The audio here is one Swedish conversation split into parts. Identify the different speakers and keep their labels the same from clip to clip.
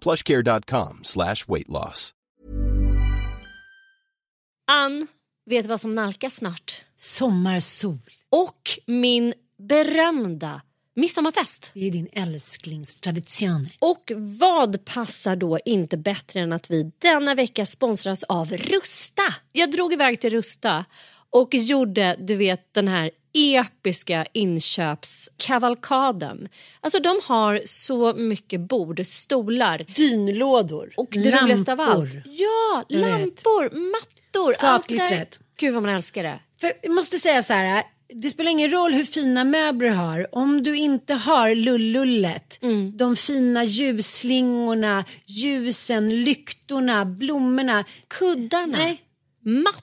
Speaker 1: plushcare.com slash weight loss.
Speaker 2: Ann, vet du vad som nalkas snart?
Speaker 3: Sommarsol.
Speaker 2: Och min berömda midsommarfest.
Speaker 3: Det är din älsklingstradition.
Speaker 2: Och vad passar då inte bättre än att vi denna vecka sponsras av Rusta? Jag drog iväg till Rusta och gjorde du vet den här episka inköpskavalkaden. Alltså de har så mycket bord, stolar
Speaker 3: Dynlådor.
Speaker 2: och det
Speaker 3: lampor.
Speaker 2: roligaste av allt. Ja,
Speaker 3: Jag vet.
Speaker 2: lampor, mattor. Allt
Speaker 3: rätt.
Speaker 2: Gud vad man älskar det.
Speaker 3: För jag måste säga så här. Det spelar ingen roll hur fina möbler du har. Om du inte har lullullet,
Speaker 2: Mm.
Speaker 3: de fina ljusslingorna, ljusen, lyktorna, blommorna.
Speaker 2: Kuddarna,
Speaker 3: Nej,
Speaker 2: mattorna.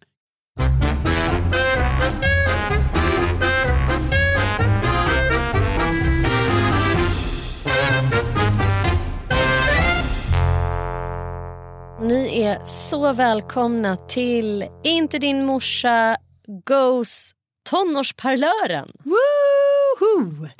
Speaker 2: Ni är så välkomna till Inte din morsa Goes tonårsparlören.
Speaker 3: Woohoo!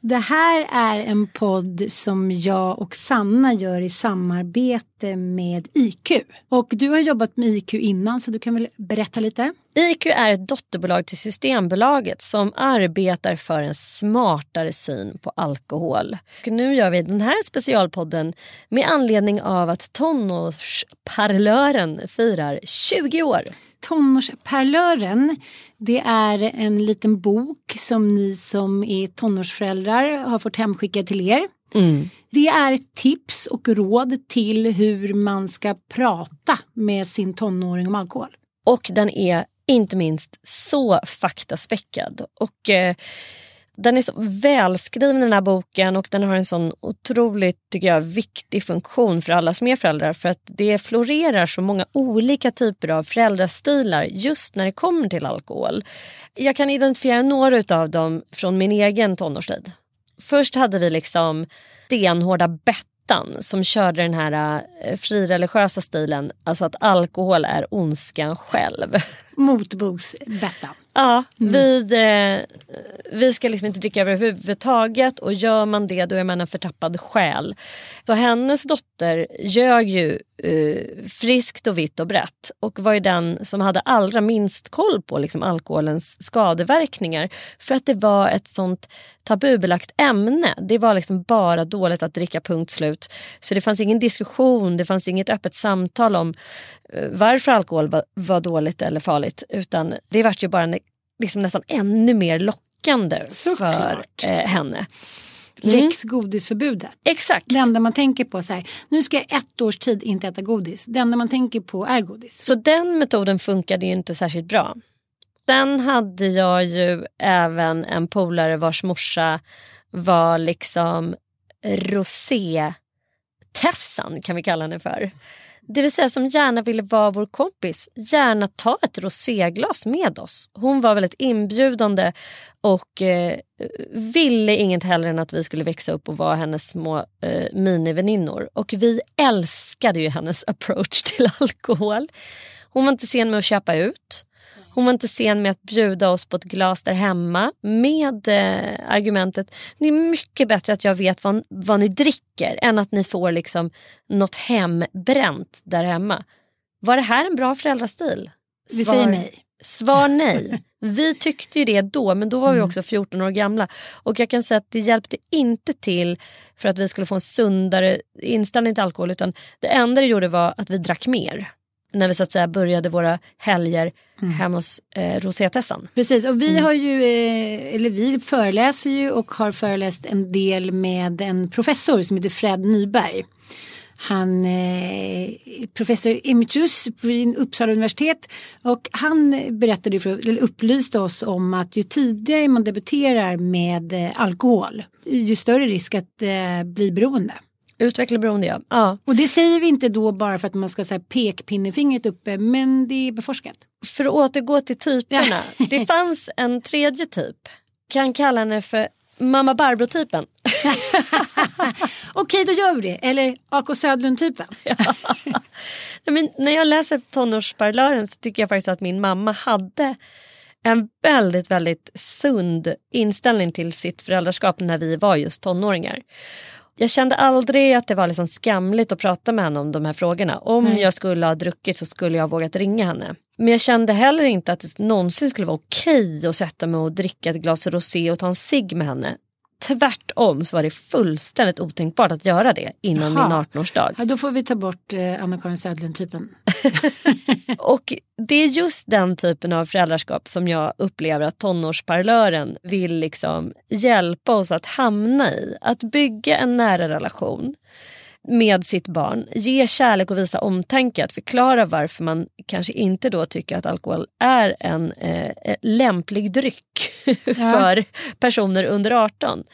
Speaker 3: Det här är en podd som jag och Sanna gör i samarbete med IQ. Och du har jobbat med IQ innan så du kan väl berätta lite?
Speaker 2: IQ är ett dotterbolag till Systembolaget som arbetar för en smartare syn på alkohol. Och nu gör vi den här specialpodden med anledning av att tonårsparlören firar 20 år.
Speaker 3: Tonårsparlören, det är en liten bok som ni som är tonårsföräldrar har fått hemskickad till er. Det är tips och råd till hur man ska prata med sin tonåring om alkohol.
Speaker 2: Och den är inte minst så faktaspäckad. Och eh, den är så välskriven den här boken och den har en sån otroligt tycker jag, viktig funktion för alla som är föräldrar för att det florerar så många olika typer av föräldrastilar just när det kommer till alkohol. Jag kan identifiera några av dem från min egen tonårstid. Först hade vi liksom stenhårda Bettan som körde den här äh, frireligiösa stilen, alltså att alkohol är ondskan själv.
Speaker 3: Motboksbettan.
Speaker 2: Ja, vid, eh, vi ska liksom inte dricka överhuvudtaget och gör man det då är man en förtappad själ. Så hennes dotter ljög ju eh, friskt och vitt och brett och var ju den som hade allra minst koll på liksom, alkoholens skadeverkningar. För att det var ett sånt tabubelagt ämne. Det var liksom bara dåligt att dricka punkt slut. Så det fanns ingen diskussion, det fanns inget öppet samtal om eh, varför alkohol var, var dåligt eller farligt. Utan det vart ju bara en, liksom nästan ännu mer lockande för
Speaker 3: Såklart.
Speaker 2: eh, henne.
Speaker 3: Lex godisförbudet.
Speaker 2: Exakt.
Speaker 3: Det enda man tänker på så här, nu ska jag ett års tid inte äta godis. Det enda man tänker på är godis.
Speaker 2: Så den metoden funkade ju inte särskilt bra. Sen hade jag ju även en polare vars morsa var liksom rosé-Tessan kan vi kalla henne för. Det vill säga som gärna ville vara vår kompis, gärna ta ett roséglas med oss. Hon var väldigt inbjudande och eh, ville inget hellre än att vi skulle växa upp och vara hennes små eh, miniväninnor. Och vi älskade ju hennes approach till alkohol. Hon var inte sen med att köpa ut. Hon var inte sen med att bjuda oss på ett glas där hemma med eh, argumentet det är mycket bättre att jag vet vad, vad ni dricker än att ni får liksom något hembränt där hemma. Var det här en bra föräldrastil?
Speaker 3: Vi säger nej.
Speaker 2: Svar nej. Vi tyckte ju det då men då var vi mm. också 14 år gamla. Och jag kan säga att det hjälpte inte till för att vi skulle få en sundare inställning till alkohol utan det enda det gjorde var att vi drack mer när vi så att säga började våra helger mm. hemma hos eh, Rosétessan.
Speaker 3: Precis och vi mm. har ju, eh, eller vi föreläser ju och har föreläst en del med en professor som heter Fred Nyberg. Han är eh, professor emeritus vid Uppsala universitet och han berättade för, eller upplyste oss om att ju tidigare man debuterar med eh, alkohol ju större risk att eh, bli beroende.
Speaker 2: Utveckla beroende ja. ja.
Speaker 3: Och det säger vi inte då bara för att man ska säga pekpinnefingret uppe men det är beforskat.
Speaker 2: För att återgå till typerna. det fanns en tredje typ. Kan kalla henne för mamma Barbro-typen.
Speaker 3: Okej då gör vi det. Eller AK Södlund-typen. ja.
Speaker 2: Men när jag läser tonårsparlören så tycker jag faktiskt att min mamma hade en väldigt, väldigt sund inställning till sitt föräldraskap när vi var just tonåringar. Jag kände aldrig att det var liksom skamligt att prata med henne om de här frågorna. Om Nej. jag skulle ha druckit så skulle jag ha vågat ringa henne. Men jag kände heller inte att det någonsin skulle vara okej att sätta mig och dricka ett glas rosé och ta en cigg med henne. Tvärtom så var det fullständigt otänkbart att göra det innan Jaha. min 18-årsdag.
Speaker 3: Ja, då får vi ta bort eh, Anna-Karin Södlund-typen.
Speaker 2: och det är just den typen av föräldraskap som jag upplever att tonårsparlören vill liksom hjälpa oss att hamna i. Att bygga en nära relation med sitt barn, ge kärlek och visa omtanke. Att förklara varför man kanske inte då tycker att alkohol är en eh, eh lämplig dryck för personer under 18.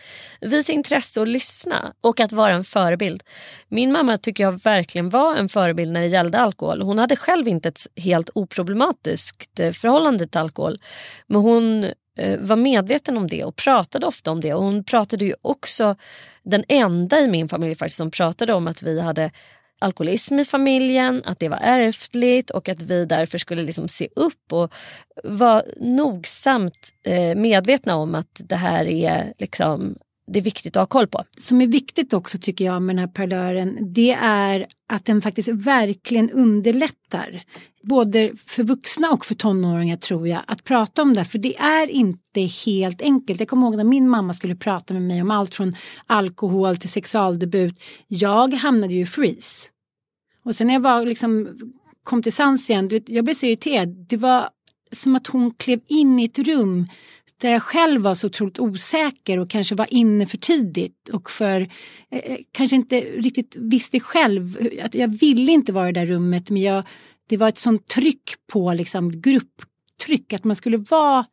Speaker 2: Visa intresse och lyssna och att vara en förebild. Min mamma tycker jag verkligen var en förebild när det gällde alkohol. Hon hade själv inte ett helt oproblematiskt eh, förhållande till alkohol. Men hon Eh, var medveten om det och pratade ofta om det. Och hon pratade ju också, den enda i min familj faktiskt som pratade om att vi hade alkoholism i familjen, att det var ärftligt och att vi därför skulle liksom se upp och vara nogsamt eh, medvetna om att det här är liksom det är viktigt att ha koll på.
Speaker 3: Som är viktigt också tycker jag med den här parlören det är att den faktiskt verkligen underlättar både för vuxna och för tonåringar tror jag att prata om det för det är inte helt enkelt. Jag kommer ihåg när min mamma skulle prata med mig om allt från alkohol till sexualdebut. Jag hamnade ju i freeze. Och sen när jag var liksom kom till sans igen, jag blev så irriterad. Det var som att hon klev in i ett rum där jag själv var så otroligt osäker och kanske var inne för tidigt och för eh, eh kanske inte riktigt visste själv att jag ville inte vara i det där rummet men jag, det var ett sånt tryck på liksom grupptryck att man skulle vara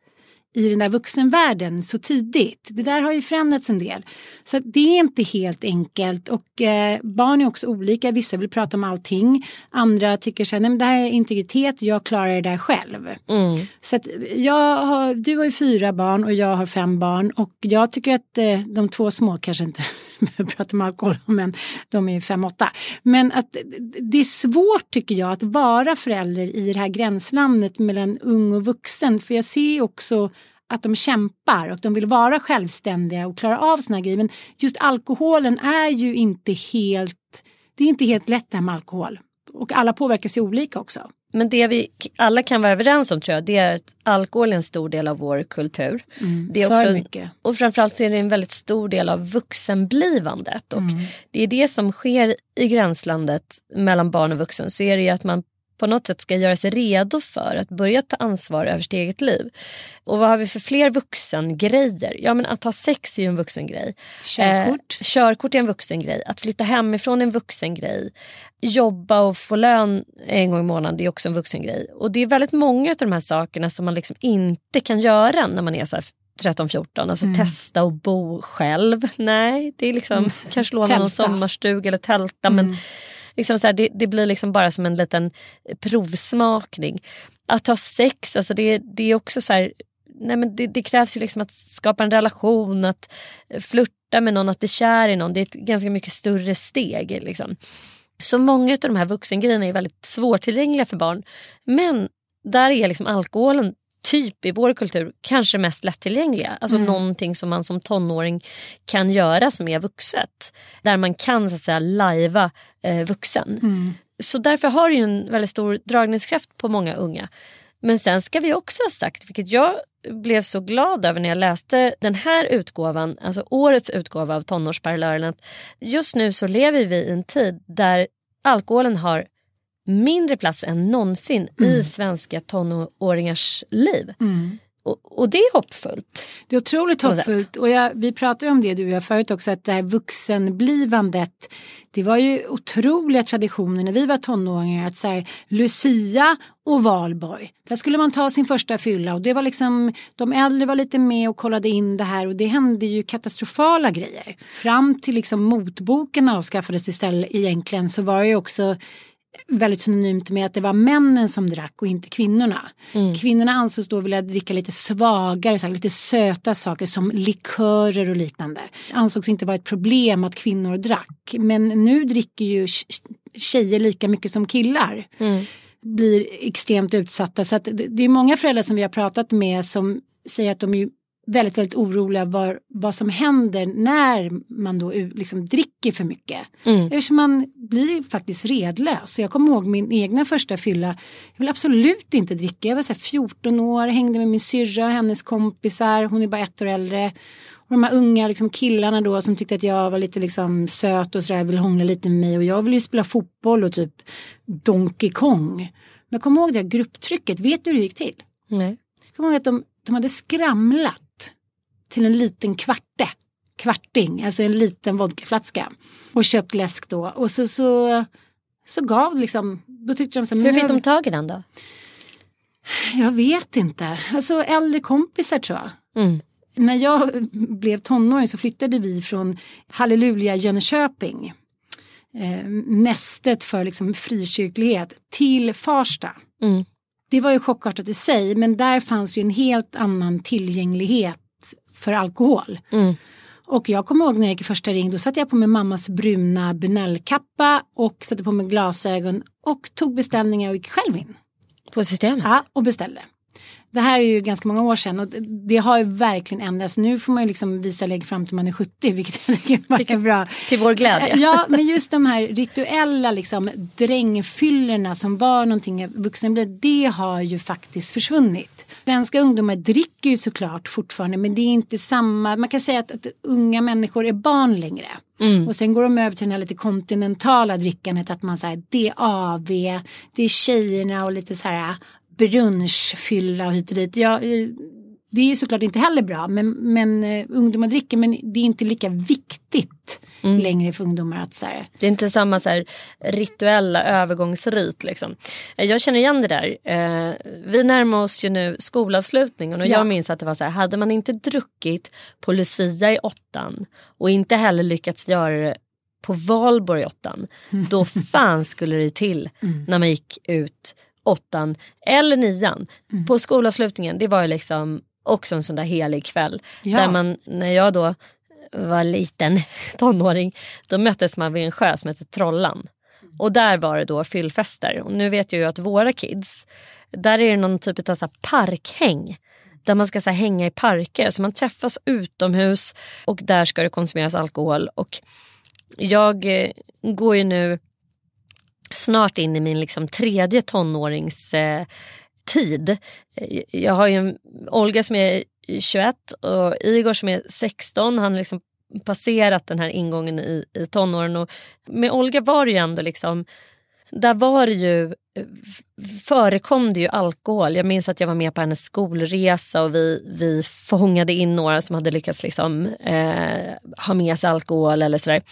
Speaker 3: i den där vuxenvärlden så tidigt. Det där har ju förändrats en del. Så det är inte helt enkelt och eh, barn är också olika. Vissa vill prata om allting. Andra tycker så här, nej men det här är integritet, jag klarar det där själv. Mm. Så att jag har, du har ju fyra barn och jag har fem barn och jag tycker att eh, de två små kanske inte behöver prata om alkohol men de är ju fem, åtta. Men att det är svårt tycker jag att vara förälder i det här gränslandet mellan ung och vuxen för jag ser också att de kämpar och de vill vara självständiga och klara av sina grejer. Men just alkoholen är ju inte helt, det är inte helt lätt det här med alkohol. Och alla påverkas ju olika också.
Speaker 2: Men det vi alla kan vara överens om tror jag det är att alkohol är en stor del av vår kultur.
Speaker 3: Mm,
Speaker 2: det är
Speaker 3: för mycket.
Speaker 2: Och framförallt så är det en väldigt stor del av vuxenblivandet. Och mm. Det är det som sker i gränslandet mellan barn och vuxen. Så är det ju att man på något sätt ska göra sig redo för att börja ta ansvar över sitt eget liv. Och vad har vi för fler vuxengrejer? Ja men att ha sex är ju en vuxengrej.
Speaker 3: Körkort.
Speaker 2: Eh, körkort är en vuxengrej. Att flytta hemifrån är en vuxengrej. Jobba och få lön en gång i månaden är också en vuxengrej. Och det är väldigt många av de här sakerna som man liksom inte kan göra när man är så 13-14. Alltså mm. testa att bo själv. Nej, det är liksom mm. kanske låna någon sommarstuga eller tälta. Mm. Men liksom så här, det, det, blir liksom bara som en liten provsmakning. Att ha sex, alltså det, det är också så här, nej men det, det, krävs ju liksom att skapa en relation, att flirta med någon, att bli kär i någon. Det är ett ganska mycket större steg. Liksom. Så många av de här vuxengrejerna är väldigt svårtillgängliga för barn. Men där är liksom alkoholen typ i vår kultur kanske mest lättillgängliga. Alltså mm. någonting som man som tonåring kan göra som är vuxet. Där man kan så att säga lajva eh, vuxen. Mm. Så därför har det ju en väldigt stor dragningskraft på många unga. Men sen ska vi också ha sagt, vilket jag blev så glad över när jag läste den här utgåvan, alltså årets utgåva av tonårsparlören, att just nu så lever vi i en tid där alkoholen har mindre plats än någonsin mm. i svenska tonåringars liv. Mm. Och, och, det är hoppfullt.
Speaker 3: Det är otroligt hoppfullt och jag, vi pratade om det du och jag förut också att det här vuxenblivandet det var ju otroliga traditioner när vi var tonåringar att så Lucia och valborg. Där skulle man ta sin första fylla och det var liksom de äldre var lite med och kollade in det här och det hände ju katastrofala grejer. Fram till liksom motboken avskaffades istället egentligen så var det ju också väldigt synonymt med att det var männen som drack och inte kvinnorna. Mm. Kvinnorna ansågs då vilja dricka lite svagare, så lite söta saker som likörer och liknande. Ansågs inte vara ett problem att kvinnor drack. Men nu dricker ju tjejer lika mycket som killar. Mm. Blir extremt utsatta. Så att det är många föräldrar som vi har pratat med som säger att de väldigt, väldigt oroliga var, vad som händer när man då liksom dricker för mycket. Mm. Eftersom man blir faktiskt redlös. jag kommer ihåg min egna första fylla. Jag vill absolut inte dricka. Jag var så 14 år, hängde med min syrra och hennes kompisar. Hon är bara ett år äldre. Och de här unga liksom, killarna då som tyckte att jag var lite liksom, söt och sådär, ville hångla lite med mig. Och jag ville ju spela fotboll och typ Donkey Kong. Men jag kommer ihåg det här grupptrycket. Vet du hur det gick till?
Speaker 2: Nej.
Speaker 3: Jag kommer ihåg att de, de hade skramlat till en liten kvarte. Kvarting, alltså en liten vodkaflaska. Och köpt läsk då. Och så, så, så gav liksom, då tyckte de så
Speaker 2: Hur fick de tag i den då?
Speaker 3: Jag vet inte. Alltså äldre kompisar tror jag. Mm. När jag blev tonåring så flyttade vi från Halleluja Jönköping. Eh, nästet för liksom frikyrklighet till Farsta. Mm. Det var ju chockartat i sig men där fanns ju en helt annan tillgänglighet för alkohol. Mm. Och jag kommer ihåg när jag gick i första ring, då satte jag på mig mammas bruna Bunellkappa och satte på mig glasögon och tog beställningar och gick själv in.
Speaker 2: På systemet?
Speaker 3: Ja, och beställde. Det här är ju ganska många år sedan och det har ju verkligen ändrats. Nu får man ju liksom visa lägg fram till man är 70 vilket jag tycker är bra.
Speaker 2: Till vår glädje.
Speaker 3: Ja men just de här rituella liksom drängfyllorna som var någonting vuxenblivit det har ju faktiskt försvunnit. Svenska ungdomar dricker ju såklart fortfarande men det är inte samma, man kan säga att, att unga människor är barn längre. Mm. Och sen går de över till det här lite kontinentala drickandet att man säger det är AV, det är tjejerna och lite så här brunchfylla och hit och dit. Ja, eh, det är såklart inte heller bra men, men uh, ungdomar dricker men det är inte lika viktigt mm. längre för ungdomar att så här...
Speaker 2: Det är inte samma så här, rituella övergångsrit liksom. Eh, jag känner igen det där. Vi närmar oss ju nu skolavslutningen och ja. jag minns att det var så här, hade man inte druckit på Lucia i åttan och inte heller lyckats göra det på valborg i åttan, då fan skulle det till mm. när man gick ut åttan eller nian. Mm. På skolavslutningen, det var ju liksom också en sån där helig kväll. Ja. Där man, när jag då var liten tonåring, då möttes man vid en sjö som heter Trollan. Och där var det då fyllfester. Och nu vet jag ju att våra kids, där är det någon typ av så parkhäng. Där man ska så hänga i parker. Så man träffas utomhus och där ska det konsumeras alkohol. Och jag eh, går ju nu snart in i min liksom tredje tonåringstid. Eh, eh, jag har ju Olga som är 21 och Igor som är 16. Han har liksom passerat den här ingången i, i tonåren. Och med Olga var det ju ändå liksom där var det ju eh, förekom det ju alkohol. Jag minns att jag var med på hennes skolresa och vi, vi fångade in några som hade lyckats liksom, eh, ha med sig alkohol eller sådär.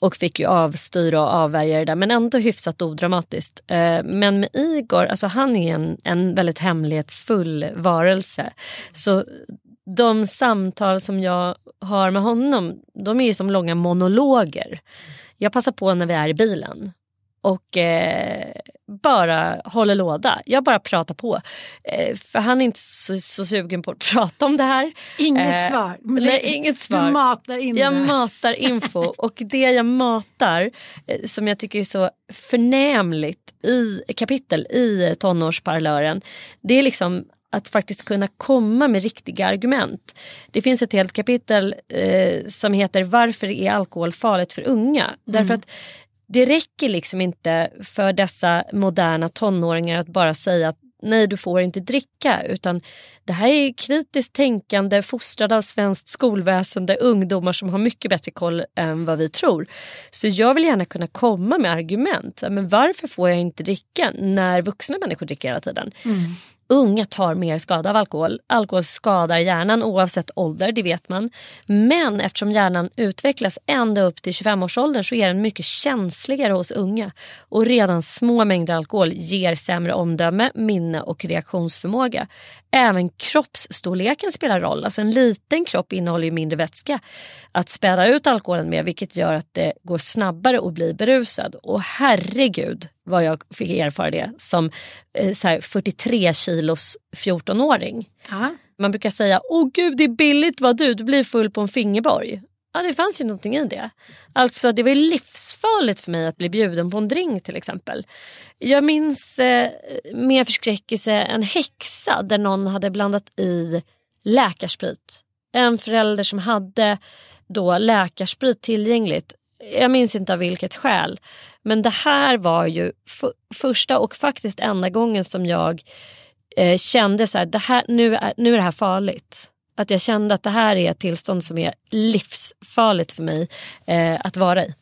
Speaker 2: Och fick ju avstyra och avvärja det där men ändå hyfsat odramatiskt. Eh, men med Igor, alltså han är en, en väldigt hemlighetsfull varelse. Så de samtal som jag har med honom de är ju som långa monologer. Jag passar på när vi är i bilen och eh, bara håller låda. Jag bara pratar på. Eh, för han är inte så, så, sugen på att prata om det här.
Speaker 3: Inget eh, svar.
Speaker 2: Men nej, inget svar.
Speaker 3: Du matar in
Speaker 2: Jag
Speaker 3: det.
Speaker 2: matar info och det jag matar eh, som jag tycker är så förnämligt i kapitel i tonårsparlören. Det är liksom att faktiskt kunna komma med riktiga argument. Det finns ett helt kapitel eh, som heter Varför är alkohol farligt för unga? Mm. Därför att det räcker liksom inte för dessa moderna tonåringar att bara säga att nej du får inte dricka utan det här är kritiskt tänkande, fostrade av svenskt skolväsende, ungdomar som har mycket bättre koll än vad vi tror. Så jag vill gärna kunna komma med argument. Men varför får jag inte dricka när vuxna människor dricker hela tiden? Mm. Unga tar mer skada av alkohol. Alkohol skadar hjärnan oavsett ålder, det vet man. Men eftersom hjärnan utvecklas ända upp till 25-årsåldern så är den mycket känsligare hos unga. Och redan små mängder alkohol ger sämre omdöme, minne och reaktionsförmåga. Även kroppsstorleken spelar roll. Alltså en liten kropp innehåller ju mindre vätska att späda ut alkoholen med vilket gör att det går snabbare att bli berusad. Och herregud vad jag fick erfara det som eh, så här, 43 kilos 14-åring. Man brukar säga, åh gud det är billigt vad du, du blir full på en fingerborg. Ja det fanns ju någonting i det. Alltså det var livsfarligt för mig att bli bjuden på en drink till exempel. Jag minns eh, med förskräckelse en häxa där någon hade blandat i läkarsprit. En förälder som hade då läkarsprit tillgängligt. Jag minns inte av vilket skäl. Men det här var ju första och faktiskt enda gången som jag eh, kände så här, det här, nu, är, nu är det här farligt. Att jag kände att det här är ett tillstånd som är livsfarligt för mig eh, att vara i.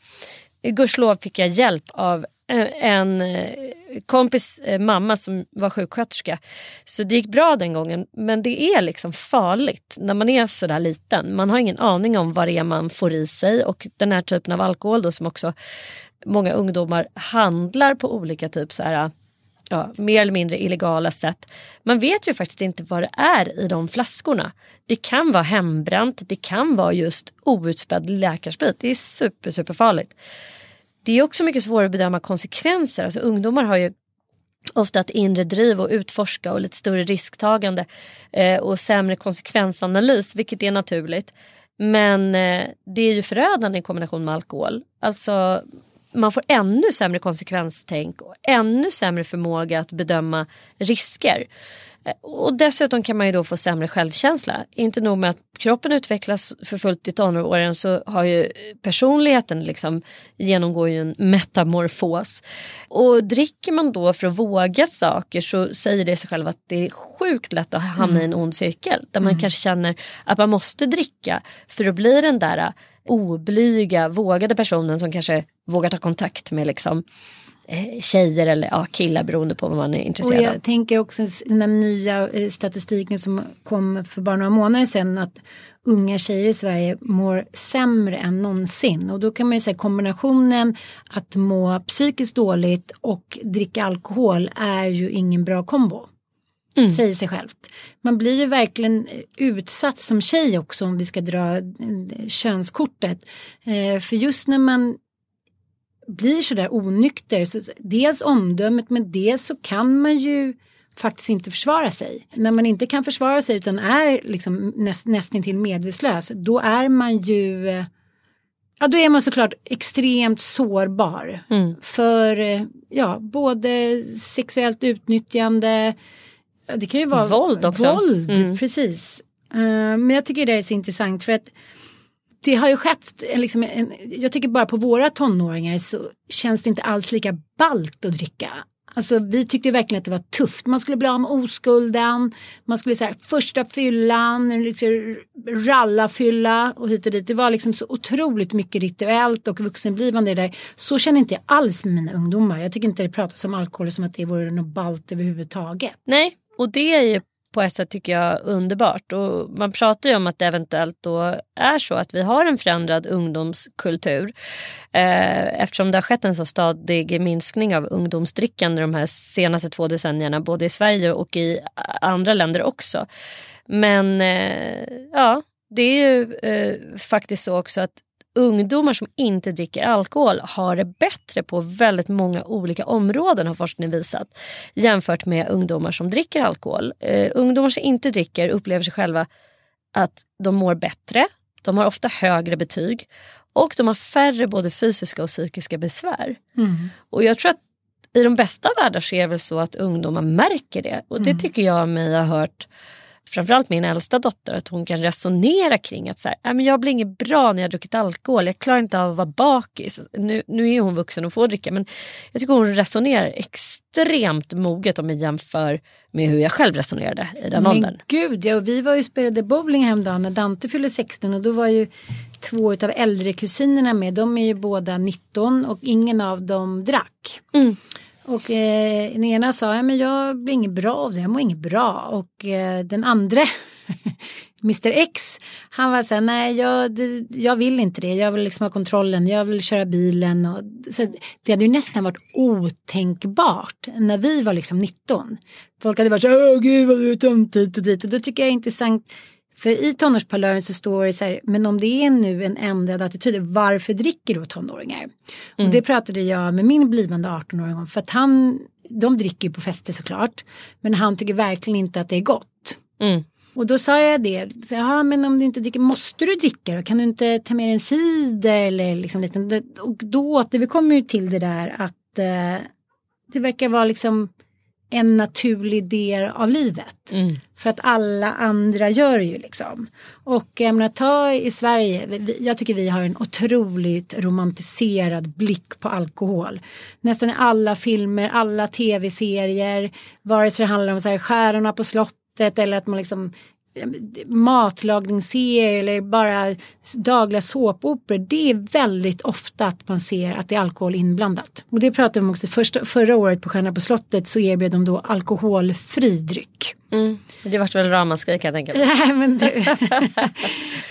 Speaker 2: Gudskelov fick jag hjälp av eh, en eh, kompis eh, mamma som var sjuksköterska. Så det gick bra den gången. Men det är liksom farligt när man är sådär liten. Man har ingen aning om vad det är man får i sig och den här typen av alkohol då som också många ungdomar handlar på olika typ så här ja, mer eller mindre illegala sätt. Man vet ju faktiskt inte vad det är i de flaskorna. Det kan vara hembränt, det kan vara just outspädd läkarsprit. Det är super, super farligt. Det är också mycket svårare att bedöma konsekvenser. Alltså, ungdomar har ju ofta ett inre driv att utforska och lite större risktagande eh, och sämre konsekvensanalys, vilket är naturligt. Men eh, det är ju förödande i kombination med alkohol. Alltså man får ännu sämre konsekvenstänk och ännu sämre förmåga att bedöma risker. Eh, och dessutom kan man ju då få sämre självkänsla. Inte nog med att kroppen utvecklas för fullt i tonåren så har ju personligheten liksom genomgår ju en metamorfos. Och dricker man då för att våga saker så säger det sig själv att det är sjukt lätt att hamna mm. i en ond cirkel. Där man mm. kanske känner att man måste dricka för att bli den där oblyga, vågade personen som kanske vågar ta kontakt med liksom eh, tjejer eller ja, killar beroende på vad man är intresserad
Speaker 3: av. Och jag tänker också den nya eh, statistiken som kom för bara några månader sedan att unga tjejer i Sverige mår sämre än någonsin och då kan man ju säga kombinationen att må psykiskt dåligt och dricka alkohol är ju ingen bra kombo. Mm. Säger sig självt. Man blir ju verkligen utsatt som tjej också om vi ska dra eh, könskortet. Eh, för just när man blir sådär onykter, så dels omdömet men dels så kan man ju faktiskt inte försvara sig. När man inte kan försvara sig utan är liksom näst, nästintill medvetslös då är man ju Ja då är man såklart extremt sårbar mm. för ja, både sexuellt utnyttjande, det kan ju vara
Speaker 2: våld också.
Speaker 3: Våld, mm. precis. Uh, men jag tycker det är så intressant för att det har ju skett, liksom en, jag tycker bara på våra tonåringar så känns det inte alls lika balt att dricka. Alltså vi tyckte verkligen att det var tufft. Man skulle bli av med oskulden. Man skulle säga första fyllan, liksom, rallafylla och hit och dit. Det var liksom så otroligt mycket rituellt och vuxenblivande där. Så känner inte jag alls med mina ungdomar. Jag tycker inte det pratas om alkohol som att det vore något ballt överhuvudtaget.
Speaker 2: Nej, och det är ju på ett sätt tycker jag underbart. Och man pratar ju om att det eventuellt då är så att vi har en förändrad ungdomskultur. Eh, eftersom det har skett en så stadig minskning av ungdomsdrickande de här senaste två decennierna både i Sverige och i andra länder också. Men eh, ja, det är ju eh, faktiskt så också att ungdomar som inte dricker alkohol har det bättre på väldigt många olika områden har forskning visat. Jämfört med ungdomar som dricker alkohol. Uh, ungdomar som inte dricker upplever sig själva att de mår bättre. De har ofta högre betyg och de har färre både fysiska och psykiska besvär. Mm. Och jag tror att i de bästa världar så är det väl så att ungdomar märker det. Och det mm. tycker jag mig ha hört framförallt min äldsta dotter, att hon kan resonera kring att så här, men jag blir inget bra när jag druckit alkohol, jag klarar inte av att vara bakis. Nu, nu är hon vuxen och får dricka men jag tycker hon resonerar extremt moget om jag jämför med hur jag själv resonerade i den
Speaker 3: men
Speaker 2: åldern.
Speaker 3: Gud ja, och vi var ju spelade bowling häromdagen när Dante fyllde 16 och då var ju två av äldre kusinerna med. De är ju båda 19 och ingen av dem drack. Mm. Och eh, den ena sa, ja, men jag blir inget bra av det, jag mår inget bra. Och eh, den andra, Mr X, han var så här, nej jag, det, jag vill inte det, jag vill liksom ha kontrollen, jag vill köra bilen. Och, så det hade ju nästan varit otänkbart när vi var liksom 19. Folk hade varit så här, åh gud vad du är töntigt och dit. Och då tycker jag det är intressant för i tonårsparlören så står det så här, men om det är nu en ändrad attityd, varför dricker då tonåringar? Mm. Och det pratade jag med min blivande 18-åring om, för att han, de dricker ju på fester såklart, men han tycker verkligen inte att det är gott. Mm. Och då sa jag det, ja men om du inte dricker, måste du dricka då? Kan du inte ta med en cider eller liksom lite, och då återkommer vi till det där att eh, det verkar vara liksom en naturlig del av livet. Mm. För att alla andra gör ju liksom. Och jag menar, ta i Sverige, jag tycker vi har en otroligt romantiserad blick på alkohol. Nästan i alla filmer, alla tv-serier, vare sig det handlar om så här, Stjärnorna på slottet eller att man liksom matlagningsserier eller bara dagliga såpoperor. Det är väldigt ofta att man ser att det är alkohol inblandat. Och det pratade vi också första, förra året på Stjärna på slottet så erbjöd de då alkoholfri dryck.
Speaker 2: Mm. Det vart väl ramaskri kan jag tänka
Speaker 3: mig. Nej, men det,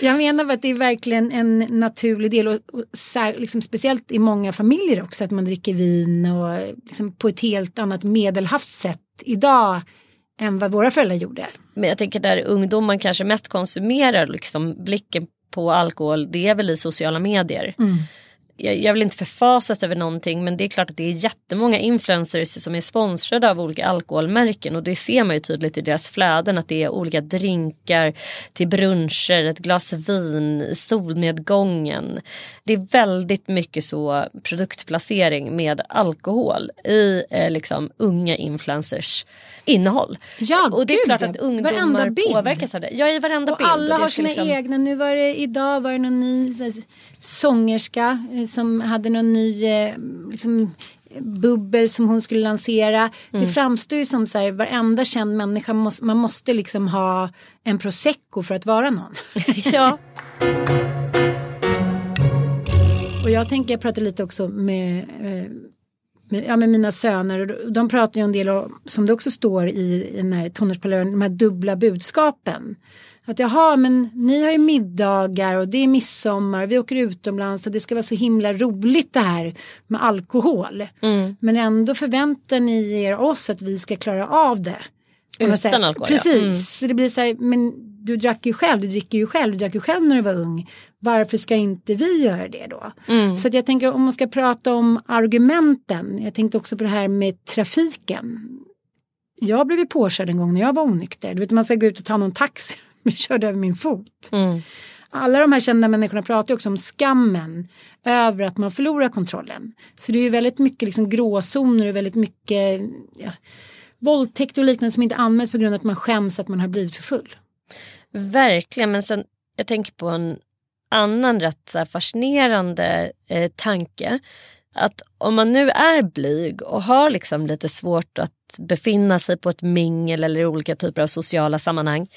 Speaker 3: jag menar att det är verkligen en naturlig del och, och liksom, speciellt i många familjer också att man dricker vin och liksom, på ett helt annat medelhavs sätt idag än vad våra föräldrar gjorde.
Speaker 2: Men jag tänker där ungdomar kanske mest konsumerar liksom blicken på alkohol det är väl i sociala medier. Mm jag, jag vill inte förfasas över någonting men det är klart att det är jättemånga influencers som är sponsrade av olika alkoholmärken och det ser man ju tydligt i deras flöden att det är olika drinkar till bruncher, ett glas vin, solnedgången. Det är väldigt mycket så produktplacering med alkohol i eh, liksom unga influencers innehåll.
Speaker 3: Ja,
Speaker 2: och det är
Speaker 3: gud,
Speaker 2: klart att ungdomar påverkas av det. Ja, i varenda
Speaker 3: och
Speaker 2: bild.
Speaker 3: Alla har sina liksom... egna. Nu var det idag var det någon ny sångerska eh, som hade någon ny eh, liksom, bubbel som hon skulle lansera. Mm. Det framstår ju som så här varenda känd människa måste, man måste liksom ha en prosecco för att vara någon.
Speaker 2: ja.
Speaker 3: Och jag tänker, jag pratar lite också med, eh, med, ja, med mina söner och de pratar ju en del om, som det också står i, i den här tonårsparlören, de här dubbla budskapen. Att jaha, men ni har ju middagar och det är midsommar, vi åker utomlands och det ska vara så himla roligt det här med alkohol. Mm. Men ändå förväntar ni er oss att vi ska klara av det.
Speaker 2: Utan alkohol?
Speaker 3: Precis, ja. mm. så det blir så här, men du drack ju själv, du dricker ju själv, du drack ju själv när du var ung. Varför ska inte vi göra det då? Mm. Så jag tänker om man ska prata om argumenten, jag tänkte också på det här med trafiken. Jag blev påkörd en gång när jag var onykter. Du vet man ska gå ut och ta någon taxi körde över min fot. Mm. Alla de här kända människorna pratar också om skammen över att man förlorar kontrollen. Så det är ju väldigt mycket liksom gråzoner och väldigt mycket ja, våldtäkt och liknande som inte anmäls på grund av att man skäms att man har blivit för full.
Speaker 2: Verkligen, men sen jag tänker på en annan rätt så fascinerande eh, tanke att om man nu är blyg och har liksom lite svårt att befinna sig på ett mingel eller olika typer av sociala sammanhang.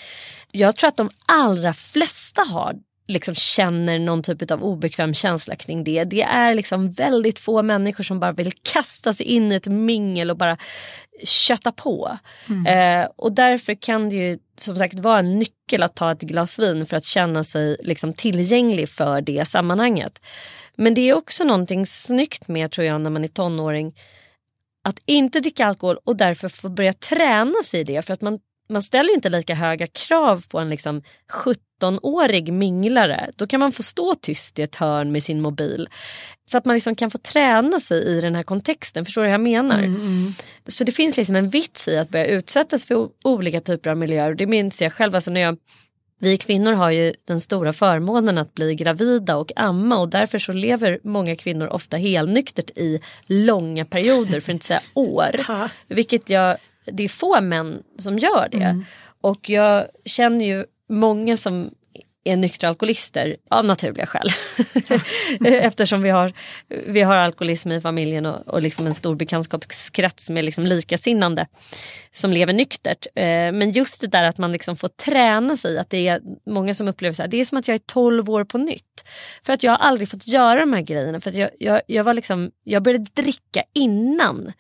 Speaker 2: Jag tror att de allra flesta har liksom känner någon typ av obekväm känsla kring det. Det är liksom väldigt få människor som bara vill kasta sig in i ett mingel och bara kötta på. Mm. Eh, och därför kan det ju som sagt vara en nyckel att ta ett glas vin för att känna sig liksom tillgänglig för det sammanhanget. Men det är också någonting snyggt med tror jag när man är tonåring att inte dricka alkohol och därför få börja träna sig i det. För att man, man ställer inte lika höga krav på en liksom 17-årig minglare. Då kan man få stå tyst i ett hörn med sin mobil. Så att man liksom kan få träna sig i den här kontexten. Förstår du vad jag menar? Mm, mm. Så det finns liksom en vits i att börja utsättas för olika typer av miljöer. Det minns jag själv alltså när jag vi kvinnor har ju den stora förmånen att bli gravida och amma och därför så lever många kvinnor ofta helnyktert i långa perioder, för att inte säga år. Vilket jag, det är få män som gör det. Mm. Och jag känner ju många som är nyktra alkoholister av naturliga skäl. Eftersom vi har, vi har alkoholism i familjen och, och liksom en stor bekantskapskrets med liksom likasinnande som lever nyktert. Eh, men just det där att man liksom får träna sig, att det är många som upplever så här, det är som att jag är 12 år på nytt. För att jag har aldrig fått göra de här grejerna. För att jag, jag, jag, var liksom, jag började dricka innan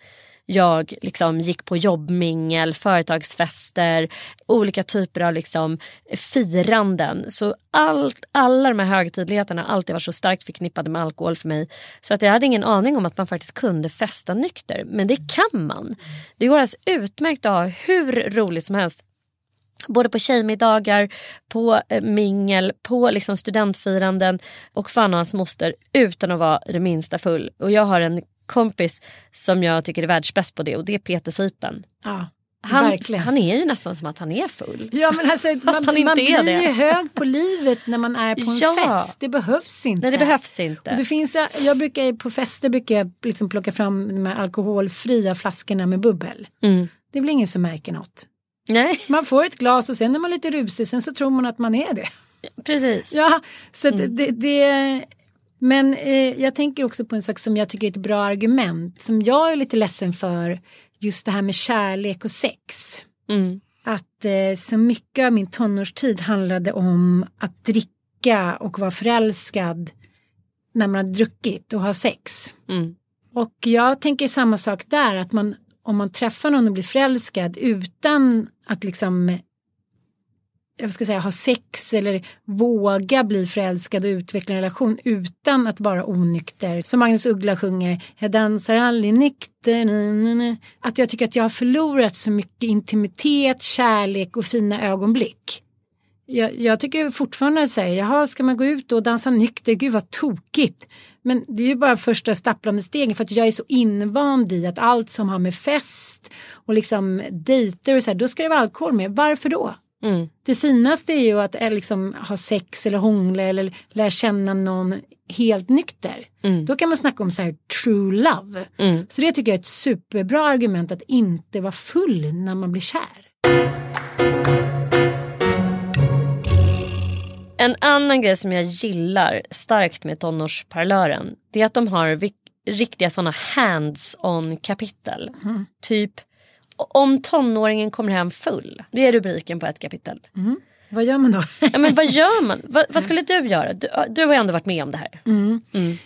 Speaker 2: jag liksom gick på jobbmingel, företagsfester, olika typer av liksom firanden. Så allt, alla de här högtidligheterna har alltid varit så starkt förknippade med alkohol för mig. Så att jag hade ingen aning om att man faktiskt kunde festa nykter. Men det kan man. Det går alltså utmärkt att ha hur roligt som helst Både på tjejmiddagar, på eh, mingel, på liksom studentfiranden och fan och hans moster utan att vara det minsta full. Och jag har en kompis som jag tycker är världsbäst på det och det är Peter Sipen.
Speaker 3: Ja.
Speaker 2: Han,
Speaker 3: Verkligen.
Speaker 2: han är ju nästan som att han är full.
Speaker 3: Ja, men alltså, man,
Speaker 2: han
Speaker 3: man
Speaker 2: är
Speaker 3: blir
Speaker 2: det.
Speaker 3: ju hög på livet när man är på en
Speaker 2: Ja.
Speaker 3: fest. Det behövs inte.
Speaker 2: Nej det behövs inte.
Speaker 3: Och det finns, jag brukar, på fester brukar jag liksom plocka fram de här alkoholfria flaskorna med bubbel.
Speaker 2: Mm.
Speaker 3: Det blir ingen som märker något.
Speaker 2: Nej
Speaker 3: Man får ett glas och sen är man lite rusig, sen så tror man att man är det.
Speaker 2: precis.
Speaker 3: Ja, så
Speaker 2: Mm.
Speaker 3: det, det, men eh, jag tänker också på en sak som jag tycker är ett bra argument som jag är lite ledsen för. Just det här med kärlek och sex.
Speaker 2: Mm.
Speaker 3: Att eh, så mycket av min tonårstid handlade om att dricka och vara förälskad när man har druckit och har sex.
Speaker 2: Mm.
Speaker 3: Och jag tänker samma sak där, att man om man träffar någon och blir förälskad utan att liksom jag ska säga ha sex eller våga bli förälskad och utveckla en relation utan att vara onykter. Som Magnus Uggla sjunger, jag dansar aldrig nykter. na, na, na. Att jag tycker att jag har förlorat så mycket intimitet, kärlek och fina ögonblick. Jag, jag tycker fortfarande så här, jaha, ska man gå ut och dansa nykter? Gud vad tokigt. Men det är ju bara första stapplande stegen för att jag är så invand i att allt som har med fest och liksom dejter och så här, då ska det vara alkohol med. Varför då?
Speaker 2: Mm.
Speaker 3: Det finaste är ju att eh, liksom, ha sex eller hångla eller lära känna någon helt nykter.
Speaker 2: Mm.
Speaker 3: Då kan man snacka om så här true love.
Speaker 2: Mm.
Speaker 3: Så det tycker jag är ett superbra argument att inte vara full när man blir kär.
Speaker 2: En annan grej som jag gillar starkt med tonårsparlören det är att de har riktiga sådana hands-on kapitel.
Speaker 3: Mm.
Speaker 2: Typ om tonåringen kommer hem full. Det är rubriken på ett kapitel.
Speaker 3: Vad gör man då?
Speaker 2: Ja, men vad gör man? vad, vad skulle du göra? Du, du har ju ändå varit med om det här.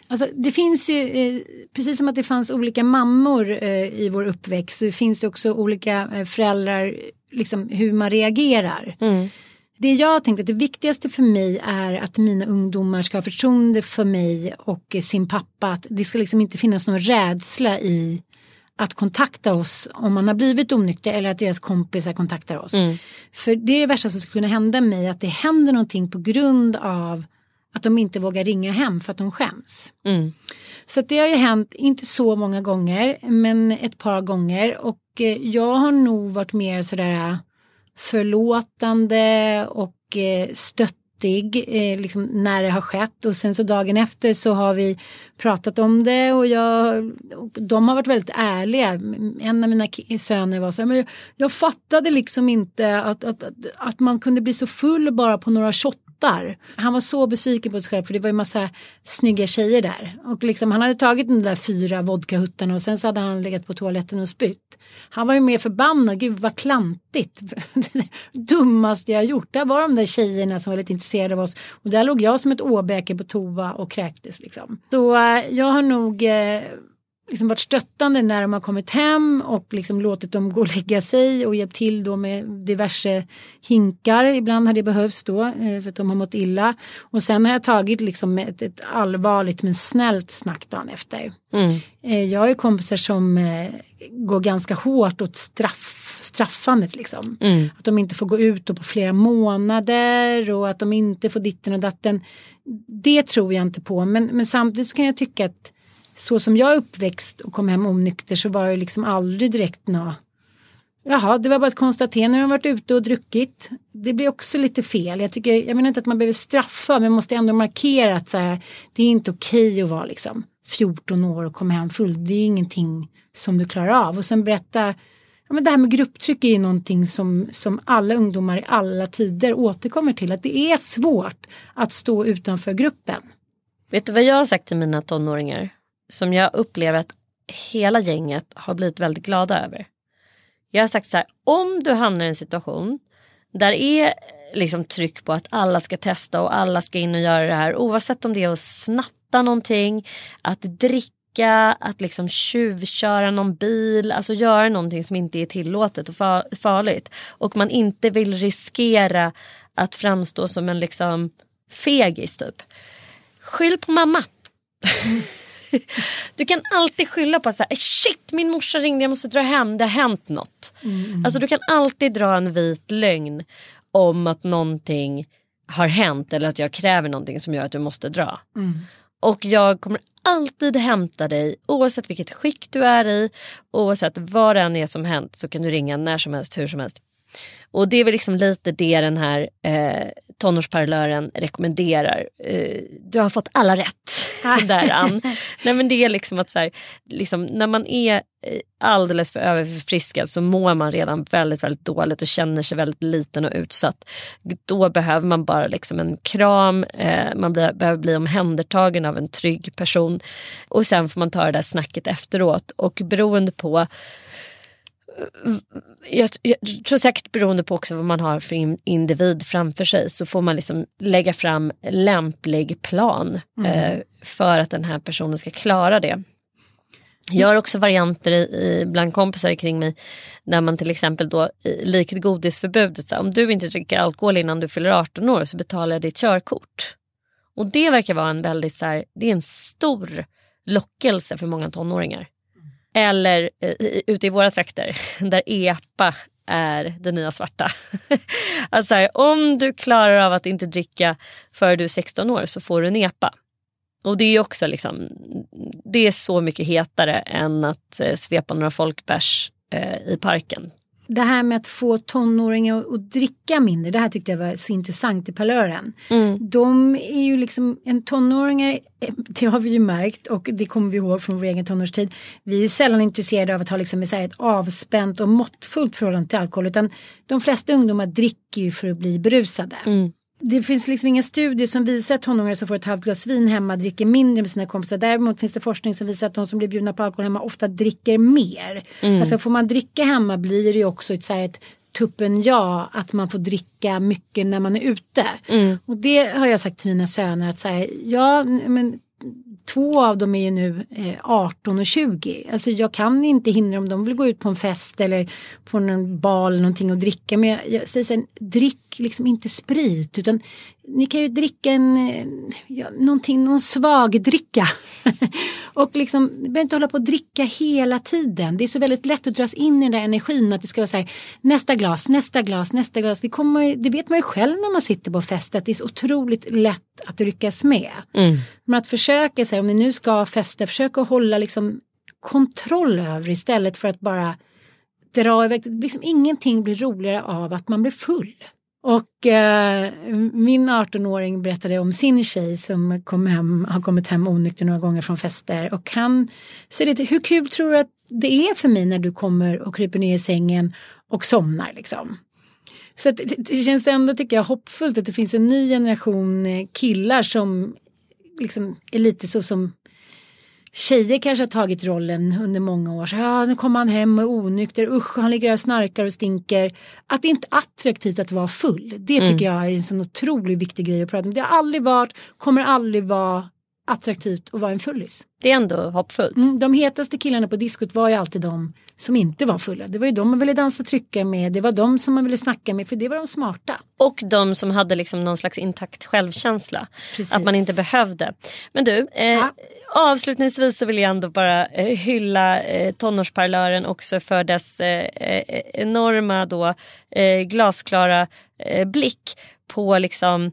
Speaker 3: Alltså, det finns ju, eh, precis som att det fanns olika mammor eh, i vår uppväxt så finns det också olika eh, föräldrar, liksom hur man reagerar. Det jag tänkte att det viktigaste för mig är att mina ungdomar ska ha förtroende för mig och eh, sin pappa. Att det ska liksom inte finnas någon rädsla i att kontakta oss om man har blivit onykter eller att deras kompisar kontaktar oss. För det är det värsta som skulle kunna hända mig att det händer någonting på grund av att de inte vågar ringa hem för att de skäms.
Speaker 2: Mm.
Speaker 3: Så det har ju hänt, inte så många gånger, men ett par gånger. Och eh, jag har nog varit mer sådär eh, förlåtande och eh, stöttig eh, liksom när det har skett. Och sen så dagen efter så har vi pratat om det och, jag, och de har varit väldigt ärliga. En av mina söner var så här, men jag, jag fattade liksom inte att, att, att, att man kunde bli så full bara på några shottar hattar. Han var så besviken på sig själv för det var ju massa snygga tjejer där. Och liksom, han hade tagit de där fyra vodkahuttarna och sen så hade han legat på toaletten och spytt. Han var ju mer förbannad, gud vad klantigt. Dummaste jag gjort. Där var de där tjejerna som var lite intresserade av oss. Och där låg jag som ett åbäke på toa och kräktes liksom. Så eh, jag har nog eh, liksom varit stöttande när de har kommit hem och liksom låtit dem gå och lägga sig och hjälpt till då med diverse hinkar. Ibland har det behövts då eh, för att de har mått illa. Och sen har jag tagit liksom ett, ett allvarligt men snällt snack dagen efter. Mm. Eh, jag har ju kompisar som eh, går ganska hårt åt straff, straffandet liksom. Mm. Att de inte får gå ut på flera månader och att de inte får ditten och datten. Det tror jag inte på men, men samtidigt kan jag tycka att så som jag är uppväxt och kom hem onykter så var det liksom aldrig direkt nå Jaha, det var bara ett konstaterande när de varit ute och druckit. Det blir också lite fel. Jag, tycker, jag menar inte att man behöver straffa men måste ändå markera att så här, det är inte okej att vara liksom 14 år och komma hem full. Det är ingenting som du klarar av. Och sen berätta, ja, men det här med grupptryck är ju någonting som, som alla ungdomar i alla tider återkommer till. Att det är svårt att stå utanför gruppen.
Speaker 2: Vet du vad jag har sagt till mina tonåringar? Som jag upplever att hela gänget har blivit väldigt glada över. Jag har sagt så här, om du hamnar i en situation där det är liksom tryck på att alla ska testa och alla ska in och göra det här oavsett om det är att snatta någonting, att dricka, att liksom tjuvköra någon bil, alltså göra någonting som inte är tillåtet och farligt. Och man inte vill riskera att framstå som en liksom fegis typ. Skyll på mamma. du kan alltid skylla på att så här, shit min morsa ringde jag måste dra hem det har hänt något. Mm. Alltså du kan alltid dra en vit lögn om att någonting har hänt eller att jag kräver någonting som gör att du måste dra. Mm. Och jag kommer alltid hämta dig oavsett vilket skick du är i. Oavsett vad det än är som hänt så kan du ringa när som helst, hur som helst. Och det är väl liksom lite det den här eh, tonårsparlören rekommenderar. Eh, du har fått alla rätt där Ann. Nej men det är liksom att så här, liksom, när man är eh, alldeles för överförfriskad så mår man redan väldigt väldigt dåligt och känner sig väldigt liten och utsatt. Då behöver man bara liksom en kram, eh, man blir, behöver bli omhändertagen av en trygg person och sen får man ta det där snacket efteråt och beroende på jag, jag, tror säkert beroende på också vad man har för individ framför sig så får man liksom lägga fram lämplig plan mm. eh, för att den här personen ska klara det. Jag har också varianter i, i, bland kompisar kring mig där man till exempel då likt godisförbudet, så, om du inte dricker alkohol innan du fyller 18 år så betalar jag ditt körkort. Och det verkar vara en väldigt så här, det är en stor lockelse för många tonåringar. Eller eh, ute i våra trakter där EPA är det nya svarta. alltså här, om du klarar av att inte dricka före du är 16 år så får du en EPA. Och det är också liksom, det är så mycket hetare än att eh, svepa några folkbärs eh, i parken
Speaker 3: det här med att få tonåringar att dricka mindre, det här tyckte jag var så intressant i Palören. Mm. De är ju liksom, en tonåringar, det har vi ju märkt och det kommer vi ihåg från vår egen tonårstid. Vi är ju sällan intresserade av att ha liksom ett avspänt och måttfullt förhållande till alkohol utan de flesta ungdomar dricker ju för att bli berusade. Mm det finns liksom inga studier som visar att tonåringar som får ett halvt glas vin hemma dricker mindre med sina kompisar. Däremot finns det forskning som visar att de som blir bjudna på alkohol hemma ofta dricker mer. Mm. Alltså får man dricka hemma blir det ju också ett, så här, ett tuppen ja att man får dricka mycket när man är ute. Mm. Och det har jag sagt till mina söner att så här, ja men två av dem är ju nu eh, 18 och 20. Alltså jag kan inte hindra om de vill gå ut på en fest eller på någon bal eller någonting och dricka. Men jag, jag säger sen, drick liksom inte sprit utan ni kan ju dricka en, eh, ja, någonting, någon svag dricka. och liksom, ni behöver inte hålla på att dricka hela tiden. Det är så väldigt lätt att dras in i den där energin att det ska vara så här, nästa glas, nästa glas, nästa glas. Det, kommer, det vet man ju själv när man sitter på fest att det är så otroligt lätt att ryckas med. Mm. Men att försöka, så här, om ni nu ska festa, försök att hålla liksom kontroll över istället för att bara dra iväg. Liksom, ingenting blir roligare av att man blir full. Och eh, min 18-åring berättade om sin tjej som kom hem, har kommit hem onykter några gånger från fester och han säger hur kul tror du att det är för mig när du kommer och kryper ner i sängen och somnar liksom. Så att det, känns ändå tycker jag hoppfullt att det finns en ny generation eh, killar som liksom är lite så som Tjejer kanske har tagit rollen under många år. Så, ja, nu kommer han hem och är onykter. Usch, han ligger och snarkar och stinker. Att det inte är attraktivt att vara full. Det tycker mm. jag är en sån otroligt viktig grej att prata om. Det har aldrig varit, kommer aldrig vara attraktivt att vara en fullis.
Speaker 2: Det är ändå hoppfullt.
Speaker 3: Mm, de hetaste killarna på diskot var ju alltid de som inte var fulla. Det var ju de man ville dansa trycka med, det var de som man ville snacka med för det var de smarta.
Speaker 2: Och de som hade liksom någon slags intakt självkänsla. Precis. Att man inte behövde. Men du, eh, ja. avslutningsvis så vill jag ändå bara eh, hylla eh, tonårsparlören också för dess eh, eh enorma då, eh, glasklara eh, blick på liksom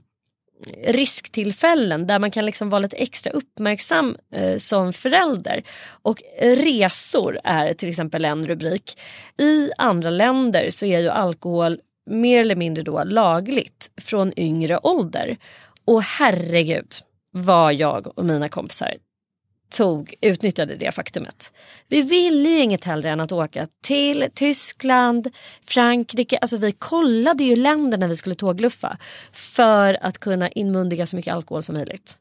Speaker 2: risktillfällen där man kan liksom vara lite extra uppmärksam eh, som förälder. Och resor är till exempel en rubrik. I andra länder så är ju alkohol mer eller mindre då lagligt från yngre ålder. Och herregud vad jag och mina kompisar tog, utnyttjade det faktumet. Vi ville ju inget hellre än att åka till Tyskland, Frankrike. Alltså vi kollade ju länder när vi skulle tågluffa för att kunna inmundiga så mycket alkohol som möjligt.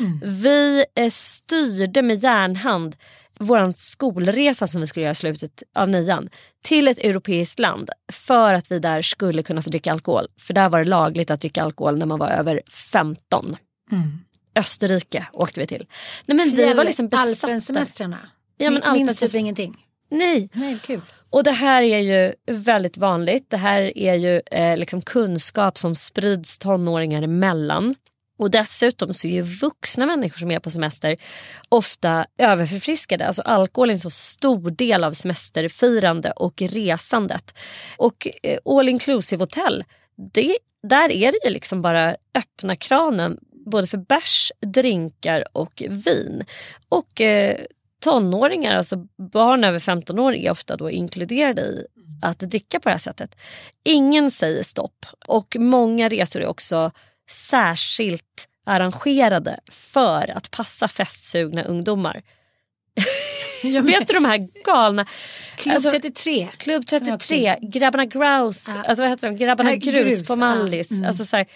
Speaker 2: Mm. Vi eh, styrde med järnhand vår skolresa som vi skulle göra i slutet av nian till ett europeiskt land för att vi där skulle kunna få dricka alkohol. För där var det lagligt att dricka alkohol när man var över 15. Mm. Österrike åkte vi till.
Speaker 3: Nej, men Fjäll, vi var liksom besatta. Alpensemestrarna? Ja, men Minns typ ingenting?
Speaker 2: Nej.
Speaker 3: Nej, kul.
Speaker 2: Och det här är ju väldigt vanligt. Det här är ju eh, liksom kunskap som sprids tonåringar emellan. Och dessutom så är ju vuxna människor som är på semester ofta överförfriskade. Alltså alkohol är en så stor del av semesterfirande och resandet. Och eh, all inclusive hotell, det, där är det ju liksom bara öppna kranen både för bärs, drinkar och vin. Och eh, tonåringar, alltså barn över 15 år är ofta då inkluderade i att dricka på det här sättet. Ingen säger stopp och många resor är också särskilt arrangerade för att passa festsugna ungdomar. Jag vet du de här galna...
Speaker 3: Klubb alltså, 33.
Speaker 2: Klubb 33, Grabbarna Grouse, ja. alltså vad heter de? Grabbarna Grus, grus på Mallis. Ja. Mm. Alltså, så här,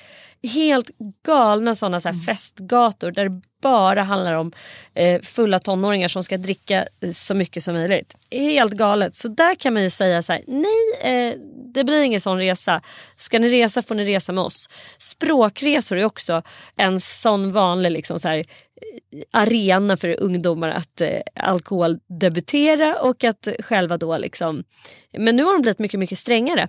Speaker 2: helt galna sådana så här mm. festgator där det bara handlar om eh, fulla tonåringar som ska dricka så mycket som möjligt. Helt galet. Så där kan man ju säga så här, nej eh, det blir ingen sån resa. Ska ni resa får ni resa med oss. Språkresor är också en sån vanlig liksom så här, arena för ungdomar att eh, alkoholdebutera och att själva då liksom... Men nu har de blivit mycket, mycket strängare.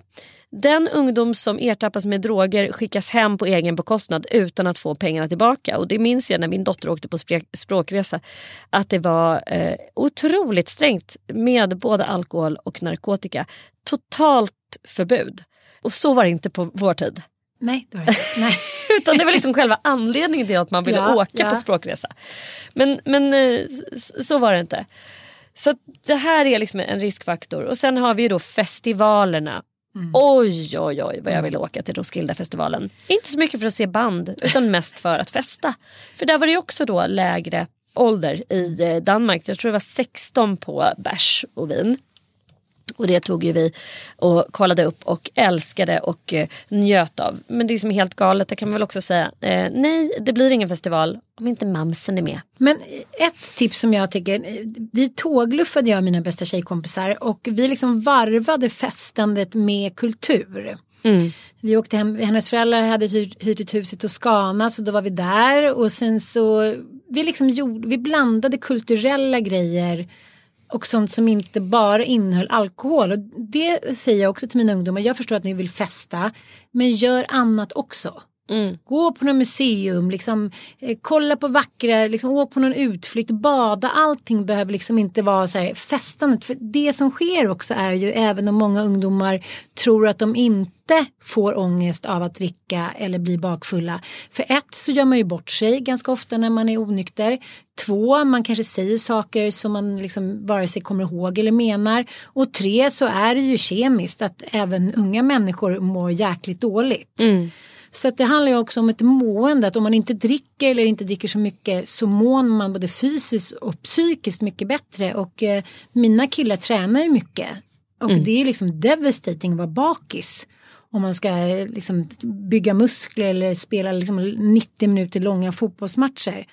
Speaker 2: Den ungdom som ertappas med droger skickas hem på egen bekostnad utan att få pengarna tillbaka. Och det minns jag när min dotter åkte på språkresa. Att det var eh, otroligt strängt med både alkohol och narkotika. Totalt förbud. Och så var det inte på vår tid.
Speaker 3: Nej, det var det Nej.
Speaker 2: Utan det var liksom själva anledningen till att man ville ja, åka ja. på språkresa. Men, men eh, så var det inte. Så det här är liksom en riskfaktor. Och sen har vi ju då festivalerna. Mm. Oj, oj, oj vad jag vill åka till Roskildefestivalen. Inte så mycket för att se band utan mest för att festa. För där var det också då lägre ålder i eh, Danmark. Jag tror det var 16 på bärs och vin. Och det tog ju vi och kollade upp och älskade och eh, njöt av. Men det är som helt galet, det kan man väl också säga. Eh, nej, det blir ingen festival om inte mamsen är med.
Speaker 3: Men ett tips som jag tycker, vi tågluffade jag och mina bästa tjejkompisar och vi liksom varvade festandet med kultur. Mm. Vi åkte hem, hennes föräldrar hade hyrt, hyrt ett hus i Toscana så då var vi där och sen så vi liksom gjorde, vi blandade kulturella grejer och sånt som inte bara innehöll alkohol. Och det säger jag också till mina ungdomar. Jag förstår att ni vill festa men gör annat också. Mm. Gå på något museum, liksom, eh, kolla på vackra, liksom, åk på någon utflykt, bada. Allting behöver liksom inte vara så här festandet. För det som sker också är ju även om många ungdomar tror att de inte får ångest av att dricka eller bli bakfulla. För ett så gör man ju bort sig ganska ofta när man är onykter. Två, man kanske säger saker som man liksom vare sig kommer ihåg eller menar. Och tre så är det ju kemiskt att även unga människor mår jäkligt dåligt. Mm. Så det handlar ju också om ett mående, att om man inte dricker eller inte dricker så mycket så mår man både fysiskt och psykiskt mycket bättre. Och eh, mina killar tränar ju mycket. Och mm. det är liksom devastating att vara bakis. om man ska liksom, bygga muskler eller spela liksom, 90 minuter långa fotbollsmatcher.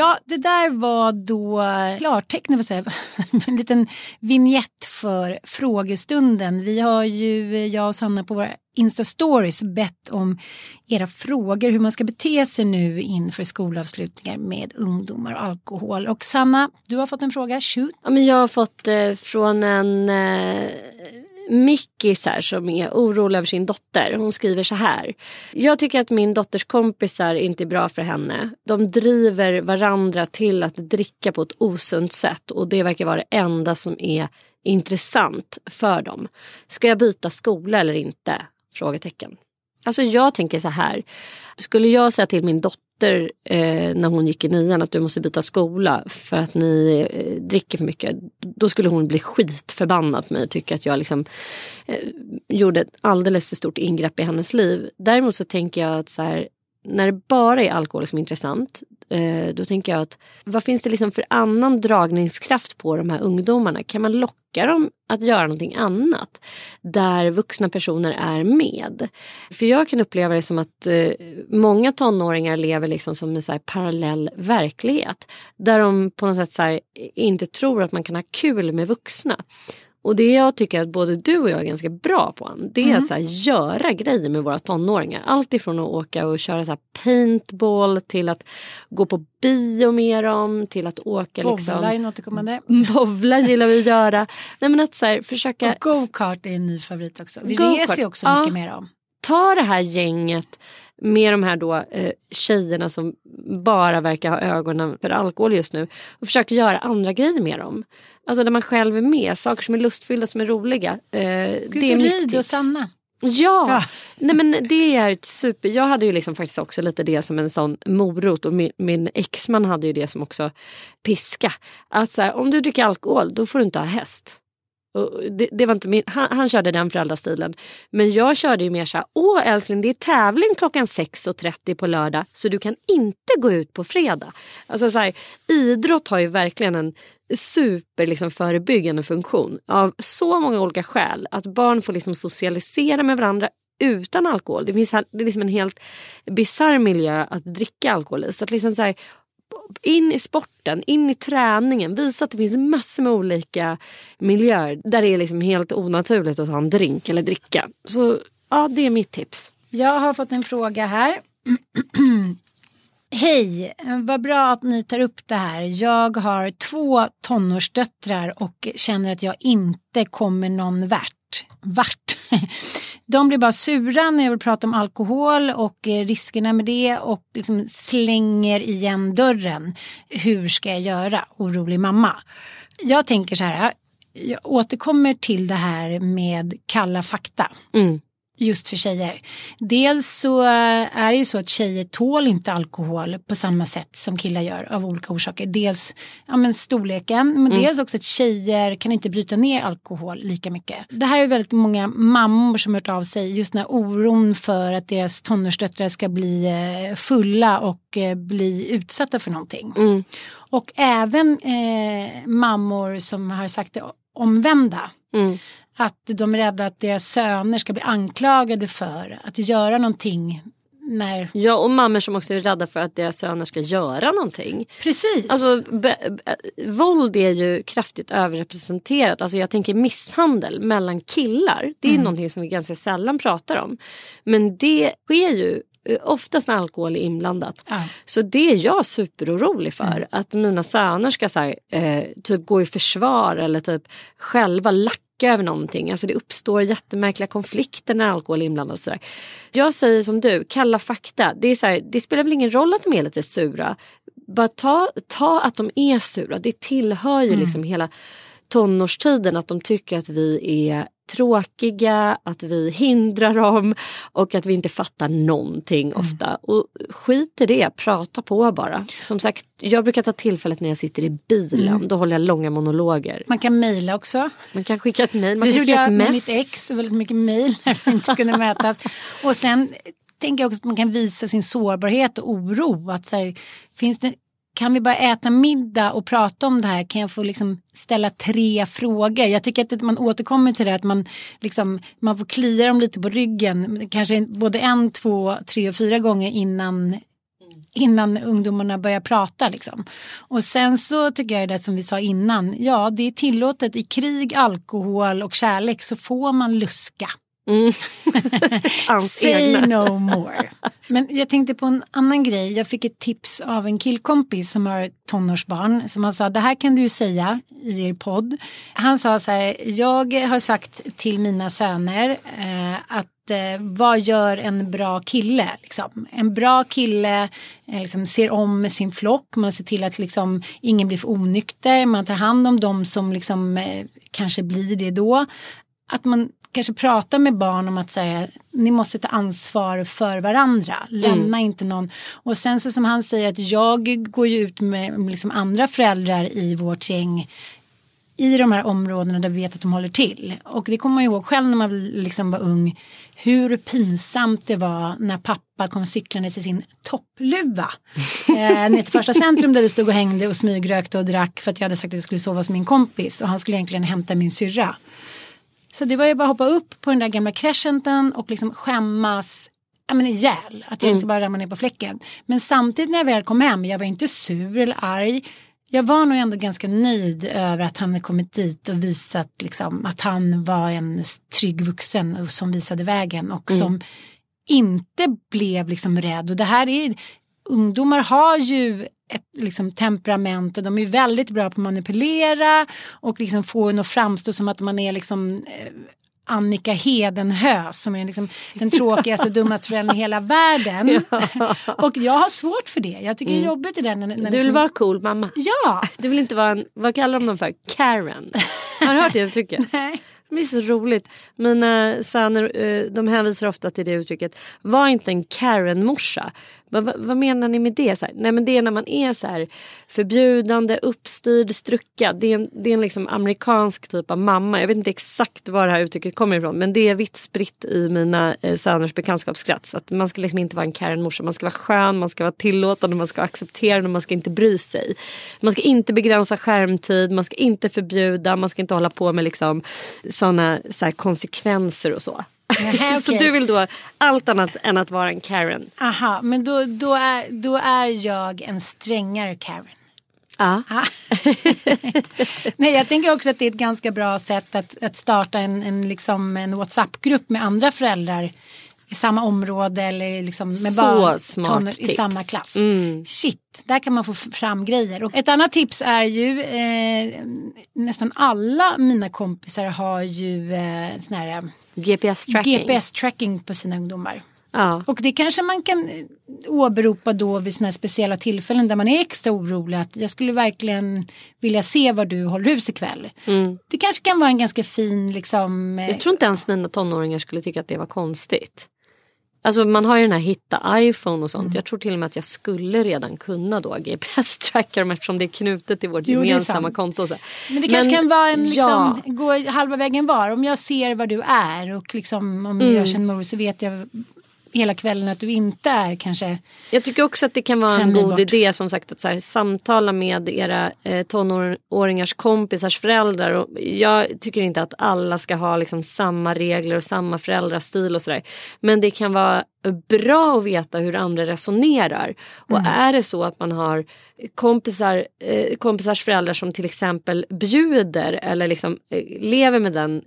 Speaker 3: Ja, det där var då klartecknet, en liten vignett för frågestunden. Vi har ju, jag och Sanna på våra Insta-stories bett om era frågor hur man ska bete sig nu inför skolavslutningar med ungdomar och alkohol. Och Sanna, du har fått en fråga, shoot.
Speaker 2: Ja, men jag har fått eh, från en eh, mickisar som är orolig över sin dotter. Hon skriver så här. Jag tycker att min dotters kompisar inte är bra för henne. De driver varandra till att dricka på ett osunt sätt och det verkar vara det enda som är intressant för dem. Ska jag byta skola eller inte? Frågetecken. Alltså jag tänker så här. Skulle jag säga till min dotter eh, när hon gick i nian att du måste byta skola för att ni eh, dricker för mycket. Då skulle hon bli skitförbannad på mig och tycka att jag liksom, eh, gjorde ett alldeles för stort ingrepp i hennes liv. Däremot så tänker jag att så här, när det bara är alkohol som är intressant Eh, då tänker jag att vad finns det liksom för annan dragningskraft på de här ungdomarna? Kan man locka dem att göra någonting annat där vuxna personer är med? För jag kan uppleva det som att eh, många tonåringar lever liksom som en så parallell verklighet där de på något sätt så inte tror att man kan ha kul med vuxna. Och det jag tycker att både du och jag är ganska bra på det är mm. att så här, göra grejer med våra tonåringar. Allt ifrån att åka och köra så paintball till att gå på bio med dem till att åka
Speaker 3: Bovla
Speaker 2: liksom.
Speaker 3: är återkommande.
Speaker 2: Bovla gillar vi att göra. Nej men att så här, försöka.
Speaker 3: Och go-kart är en ny favorit också. Vi reser också ja. mycket med dem.
Speaker 2: Ta det här gänget med de här då eh, tjejerna som bara verkar ha ögonen för alkohol just nu och försöka göra andra grejer med dem. Alltså där man själv är med, saker som är lustfyllda, som är roliga. Eh, det är mitt tips.
Speaker 3: och Sanna.
Speaker 2: Ja, ja. Nej, men det är ett super... Jag hade ju liksom faktiskt också lite det som en sån morot och min, min exman hade ju det som också piska. Att så här, om du dricker alkohol då får du inte ha häst. Det, det, var inte min, han, han körde den föräldrastilen. Men jag körde ju mer så här, åh älskling det är tävling klockan 6.30 på lördag så du kan inte gå ut på fredag. Alltså så här, idrott har ju verkligen en super liksom, förebyggande funktion av så många olika skäl. Att barn får liksom socialisera med varandra utan alkohol. Det finns det är liksom en helt bisarr miljö att dricka alkohol i. Så att liksom så här, in i sporten, in i träningen. Visa att det finns massor med olika miljöer där det är liksom helt onaturligt att ta en drink eller dricka. Så ja, det är mitt tips.
Speaker 3: Jag har fått en fråga här. Hej, vad bra att ni tar upp det här. Jag har två tonårsdöttrar och känner att jag inte kommer någon vart. Vart? De blir bara sura när jag vill prata om alkohol och eh, riskerna med det och liksom slänger igen dörren. Hur ska jag göra? Orolig mamma. Jag tänker så här, jag återkommer till det här med kalla fakta. Mm just för tjejer. Dels så är det ju så att tjejer tål inte alkohol på samma sätt som killar gör av olika orsaker. Dels ja, men storleken men mm. dels också att tjejer kan inte bryta ner alkohol lika mycket. Det här är väldigt många mammor som hört av sig just den här oron för att deras tonårsdöttrar ska bli eh, fulla och eh, bli utsatta för någonting. Mm. Och även eh, mammor som har sagt det omvända. Mm att de är rädda att deras söner ska bli anklagade för att göra någonting när...
Speaker 2: Ja och mammor som också är rädda för att deras söner ska göra någonting.
Speaker 3: Precis.
Speaker 2: Alltså be, be, våld är ju kraftigt överrepresenterat. Alltså jag tänker misshandel mellan killar. Det är mm. någonting som vi ganska sällan pratar om. Men det sker ju eh, oftast när alkohol är inblandat. Ja. Så det är jag superorolig för. Mm. Att mina söner ska så här, eh, typ gå i försvar eller typ själva lacka över någonting. Alltså det uppstår jättemärkliga konflikter när alkohol är inblandad. Och Jag säger som du, kalla fakta. Det, är så här, det spelar väl ingen roll att de är lite sura. Bara ta, ta att de är sura. Det tillhör ju mm. liksom hela tonårstiden att de tycker att vi är tråkiga, att vi hindrar dem och att vi inte fattar någonting mm. ofta. Och skit i det, prata på bara. Som sagt, jag brukar ta tillfället när jag sitter i bilen. Mm. Då håller jag långa monologer.
Speaker 3: Man kan mejla också.
Speaker 2: Man kan skicka ett mejl. Det
Speaker 3: gjorde jag med mitt ex, väldigt mycket mejl när vi inte kunde mötas. Och sen tänker jag också att man kan visa sin sårbarhet och oro. Att så här, finns det kan vi bara äta middag och prata om det här? Kan jag få liksom ställa tre frågor? Jag tycker att man återkommer till det att man, liksom, man får klia dem lite på ryggen. Kanske både en, två, tre och fyra gånger innan innan ungdomarna börjar prata. Liksom. Och sen så tycker jag det som vi sa innan, ja det är tillåtet i krig, alkohol och kärlek så får man luska. Mm. Say no more. Men jag tänkte på en annan grej. Jag fick ett tips av en killkompis som har tonårsbarn. Som han sa, det här kan du säga i er podd. Han sa så här, jag har sagt till mina söner eh, att eh, vad gör en bra kille? Liksom? En bra kille eh, liksom, ser om sin flock, man ser till att liksom, ingen blir för onykter, man tar hand om dem som liksom, eh, kanske blir det då. Att man kanske prata med barn om att säga ni måste ta ansvar för varandra. Lämna mm. inte någon. Och sen så som han säger att jag går ju ut med liksom andra föräldrar i vårt gäng i de här områdena där vi vet att de håller till. Och det kommer man ihåg själv när man liksom var ung. Hur pinsamt det var när pappa kom cyklande i sin toppluva. eh, ner till första centrum där vi stod och hängde och smygrökte och drack för att jag hade sagt att jag skulle sova hos min kompis. Och han skulle egentligen hämta min syrra. Så det var ju bara att hoppa upp på den där gamla crescenten och liksom skämmas ja, men ihjäl. Att jag mm. inte bara ramlade ner på fläcken. Men samtidigt när jag väl kom hem, jag var inte sur eller arg. Jag var nog ändå ganska nöjd över att han hade kommit dit och visat liksom, att han var en trygg vuxen som visade vägen och mm. som inte blev liksom rädd. Och det här är, ungdomar har ju ett liksom, temperament och de är väldigt bra på att manipulera och liksom få en att framstå som att man är liksom eh, Annika Hedenhö som är liksom den tråkigaste och dummaste föräldern i hela världen. Ja. och jag har svårt för det. Jag tycker mm. det är mm. jobbigt i den. När, när
Speaker 2: du vill liksom... vara cool mamma.
Speaker 3: Ja.
Speaker 2: Du vill inte vara en, vad kallar de dem för? Karen. Har du hört det uttrycket?
Speaker 3: Nej.
Speaker 2: Det är så roligt. Mina söner eh, de hänvisar ofta till det uttrycket. Var inte en Karen-morsa. Vad, vad, menar ni med det? Så här, nej men det är när man är så här förbjudande, uppstyrd, struckad. Det är en, det är en liksom amerikansk typ av mamma. Jag vet inte exakt var det här uttrycket kommer ifrån men det är vitt spritt i mina eh, söners bekantskapskrets. Att man ska liksom inte vara en Karen-morsa. Man ska vara skön, man ska vara tillåtande, man ska vara accepterande, man ska inte bry sig. Man ska inte begränsa skärmtid, man ska inte förbjuda, man ska inte hålla på med liksom sådana så konsekvenser och så. Nähe, okay. Så du vill då allt annat än att vara en Karen?
Speaker 3: Aha, men då, då, är, då är jag en strängare Karen.
Speaker 2: Ja.
Speaker 3: Ah. Nej, jag tänker också att det är ett ganska bra sätt att, att starta en, en, liksom en WhatsApp-grupp med andra föräldrar i samma område eller liksom med
Speaker 2: Så
Speaker 3: barn
Speaker 2: smart
Speaker 3: i samma klass.
Speaker 2: Mm.
Speaker 3: Shit, där kan man få fram grejer. Och ett annat tips är ju eh, nästan alla mina kompisar har ju eh, sån här
Speaker 2: GPS-tracking.
Speaker 3: GPS-tracking på sina ungdomar.
Speaker 2: Ja.
Speaker 3: Och det kanske man kan eh, åberopa då vid sådana speciella tillfällen där man är extra orolig att jag skulle verkligen vilja se var du håller hus ikväll.
Speaker 2: Mm.
Speaker 3: Det kanske kan vara en ganska fin liksom.
Speaker 2: Eh, jag tror inte ens mina tonåringar skulle tycka att det var konstigt. Alltså man har ju den här hitta iPhone och sånt. Mm. Jag tror till och med att jag skulle redan kunna då GPS-tracka dem eftersom det är knutet till vårt jo, gemensamma konto. Så.
Speaker 3: Men det kanske kan vara en liksom, ja. gå halva vägen var. Om jag ser var du är och liksom om mm. jag känner mig så vet jag hela kvällen att du inte är kanske
Speaker 2: Jag tycker också att det kan vara en god idé som sagt att så här, samtala med era eh, tonåringars kompisars föräldrar. Och jag tycker inte att alla ska ha liksom samma regler och samma föräldrastil och sådär. Men det kan vara bra att veta hur andra resonerar. Och mm. är det så att man har kompisar, eh, kompisars föräldrar som till exempel bjuder eller liksom eh, lever med den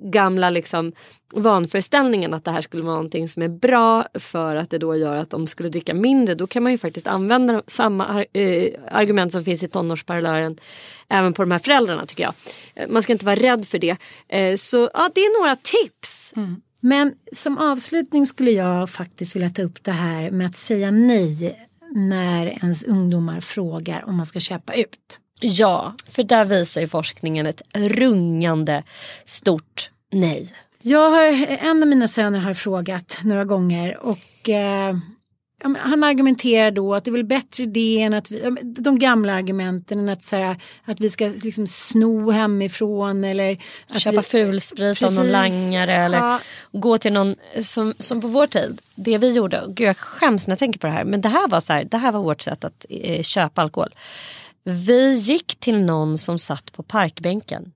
Speaker 2: gamla liksom vanföreställningen att det här skulle vara någonting som är bra för att det då gör att de skulle dricka mindre. Då kan man ju faktiskt använda samma eh, argument som finns i tonårsparlören även på de här föräldrarna tycker jag. Man ska inte vara rädd för det. Så ja, det är några tips.
Speaker 3: Mm. Men som avslutning skulle jag faktiskt vilja ta upp det här med att säga nej när ens ungdomar frågar om man ska köpa ut.
Speaker 2: Ja, för där visar ju forskningen ett rungande stort nej.
Speaker 3: Jag har, en av mina söner har frågat några gånger och eh, han argumenterar då att det är väl bättre det än att vi, de gamla argumenten än att, så här, att vi ska liksom sno hemifrån eller
Speaker 2: att köpa vi, fulsprit av någon langare eller ja. gå till någon som, som på vår tid. Det vi gjorde, gud jag skäms när jag tänker på det här men det här var så här, det här var vårt sätt att eh, köpa alkohol. Vi gick till någon som satt på parkbänken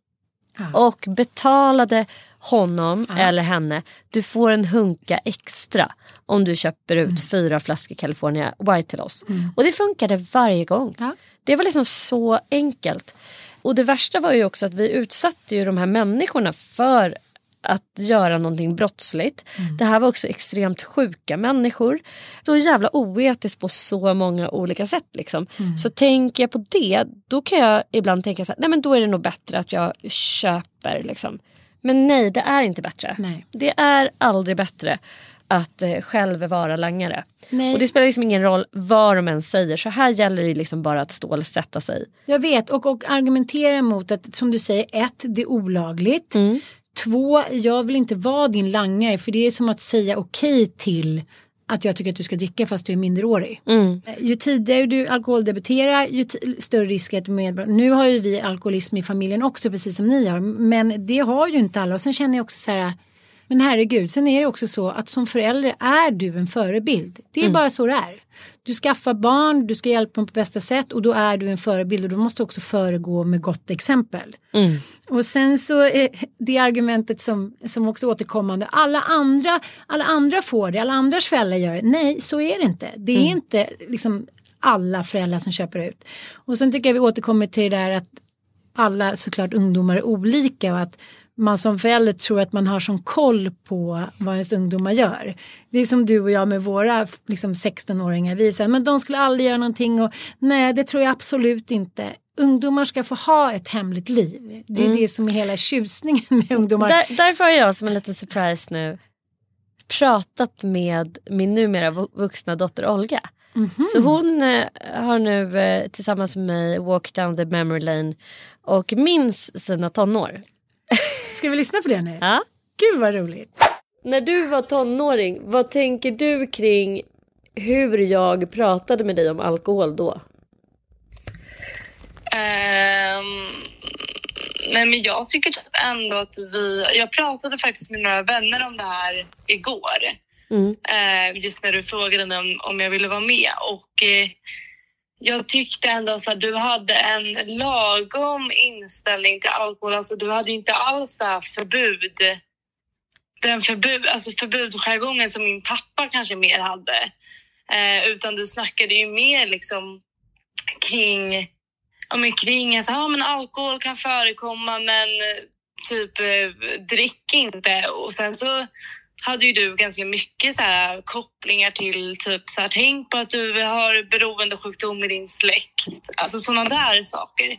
Speaker 2: ja. och betalade honom ja. eller henne. Du får en hunka extra om du köper ut mm. fyra flaskor California White till oss. Mm. Och det funkade varje gång. Ja. Det var liksom så enkelt. Och det värsta var ju också att vi utsatte ju de här människorna för att göra någonting brottsligt. Mm. Det här var också extremt sjuka människor. Så jävla oetiskt på så många olika sätt. Liksom. Mm. Så tänker jag på det, då kan jag ibland tänka så här, nej men då är det nog bättre att jag köper. Liksom. Men nej, det är inte bättre.
Speaker 3: Nej.
Speaker 2: Det är aldrig bättre att eh, själv vara langare. Nej. Och det spelar liksom ingen roll vad de än säger. Så här gäller det liksom bara att stålsätta sig.
Speaker 3: Jag vet och, och argumentera mot att som du säger ett, det är olagligt. Mm. Två, jag vill inte vara din langare för det är som att säga okej okay till att jag tycker att du ska dricka fast du är minderårig. Mm. Ju tidigare du alkoholdebuterar ju större risk att du med. Nu har ju vi alkoholism i familjen också precis som ni har men det har ju inte alla och sen känner jag också så här men herregud, sen är det också så att som förälder är du en förebild. Det är mm. bara så det är. Du skaffar barn, du ska hjälpa dem på bästa sätt och då är du en förebild och du måste också föregå med gott exempel. Mm. Och sen så är det argumentet som, som också återkommande, alla andra, alla andra får det, alla andras föräldrar gör det. Nej, så är det inte. Det är mm. inte liksom alla föräldrar som köper ut. Och sen tycker jag vi återkommer till det där att alla såklart ungdomar är olika och att man som förälder tror att man har sån koll på vad ens ungdomar gör. Det är som du och jag med våra liksom 16-åringar. Vi säger men de skulle aldrig göra någonting och nej det tror jag absolut inte. Ungdomar ska få ha ett hemligt liv. Det är mm. det som är hela tjusningen med ungdomar.
Speaker 2: Där, därför har jag som en liten surprise nu pratat med min numera vuxna dotter Olga. Mm -hmm. Så hon eh, har nu eh, tillsammans med mig walk down the memory lane och minns sina tonår.
Speaker 3: Ska vi lyssna på det nu?
Speaker 2: Ja.
Speaker 3: Gud vad roligt.
Speaker 2: När du var tonåring, vad tänker du kring hur jag pratade med dig om alkohol då? Um,
Speaker 4: nej men jag tycker typ ändå att vi... Jag pratade faktiskt med några vänner om det här igår. Mm. Uh, just när du frågade mig om, om jag ville vara med. Och uh, jag tyckte ändå att du hade en lagom inställning till alkohol. Alltså, du hade inte alls det här förbud, den förbud, alltså förbudsjargongen som min pappa kanske mer hade. Eh, utan du snackade ju mer liksom kring, ja, men kring att ja, men alkohol kan förekomma men eh, typ eh, drick inte. Och sen så hade ju du ganska mycket så här kopplingar till typ så här, tänk på att du har beroendesjukdom i din släkt. Alltså sådana där saker.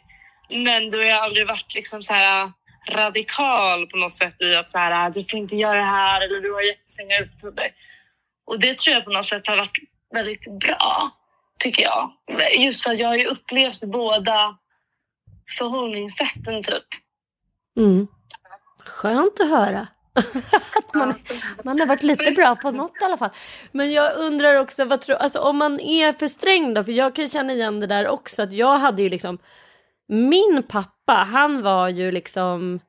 Speaker 4: Men du har aldrig varit liksom så här radikal på något sätt i att så här, ah, du får inte göra det här eller du har jättestränga utpuder. Och det tror jag på något sätt har varit väldigt bra, tycker jag. Just för att jag har ju upplevt båda förhållningssätten typ.
Speaker 2: Mm. Skönt att höra att man, man har varit lite bra på något i alla fall. Men jag undrar också, vad tror, alltså om man är för sträng då, för jag kan känna igen det där också, att jag hade ju liksom, min pappa, han var ju liksom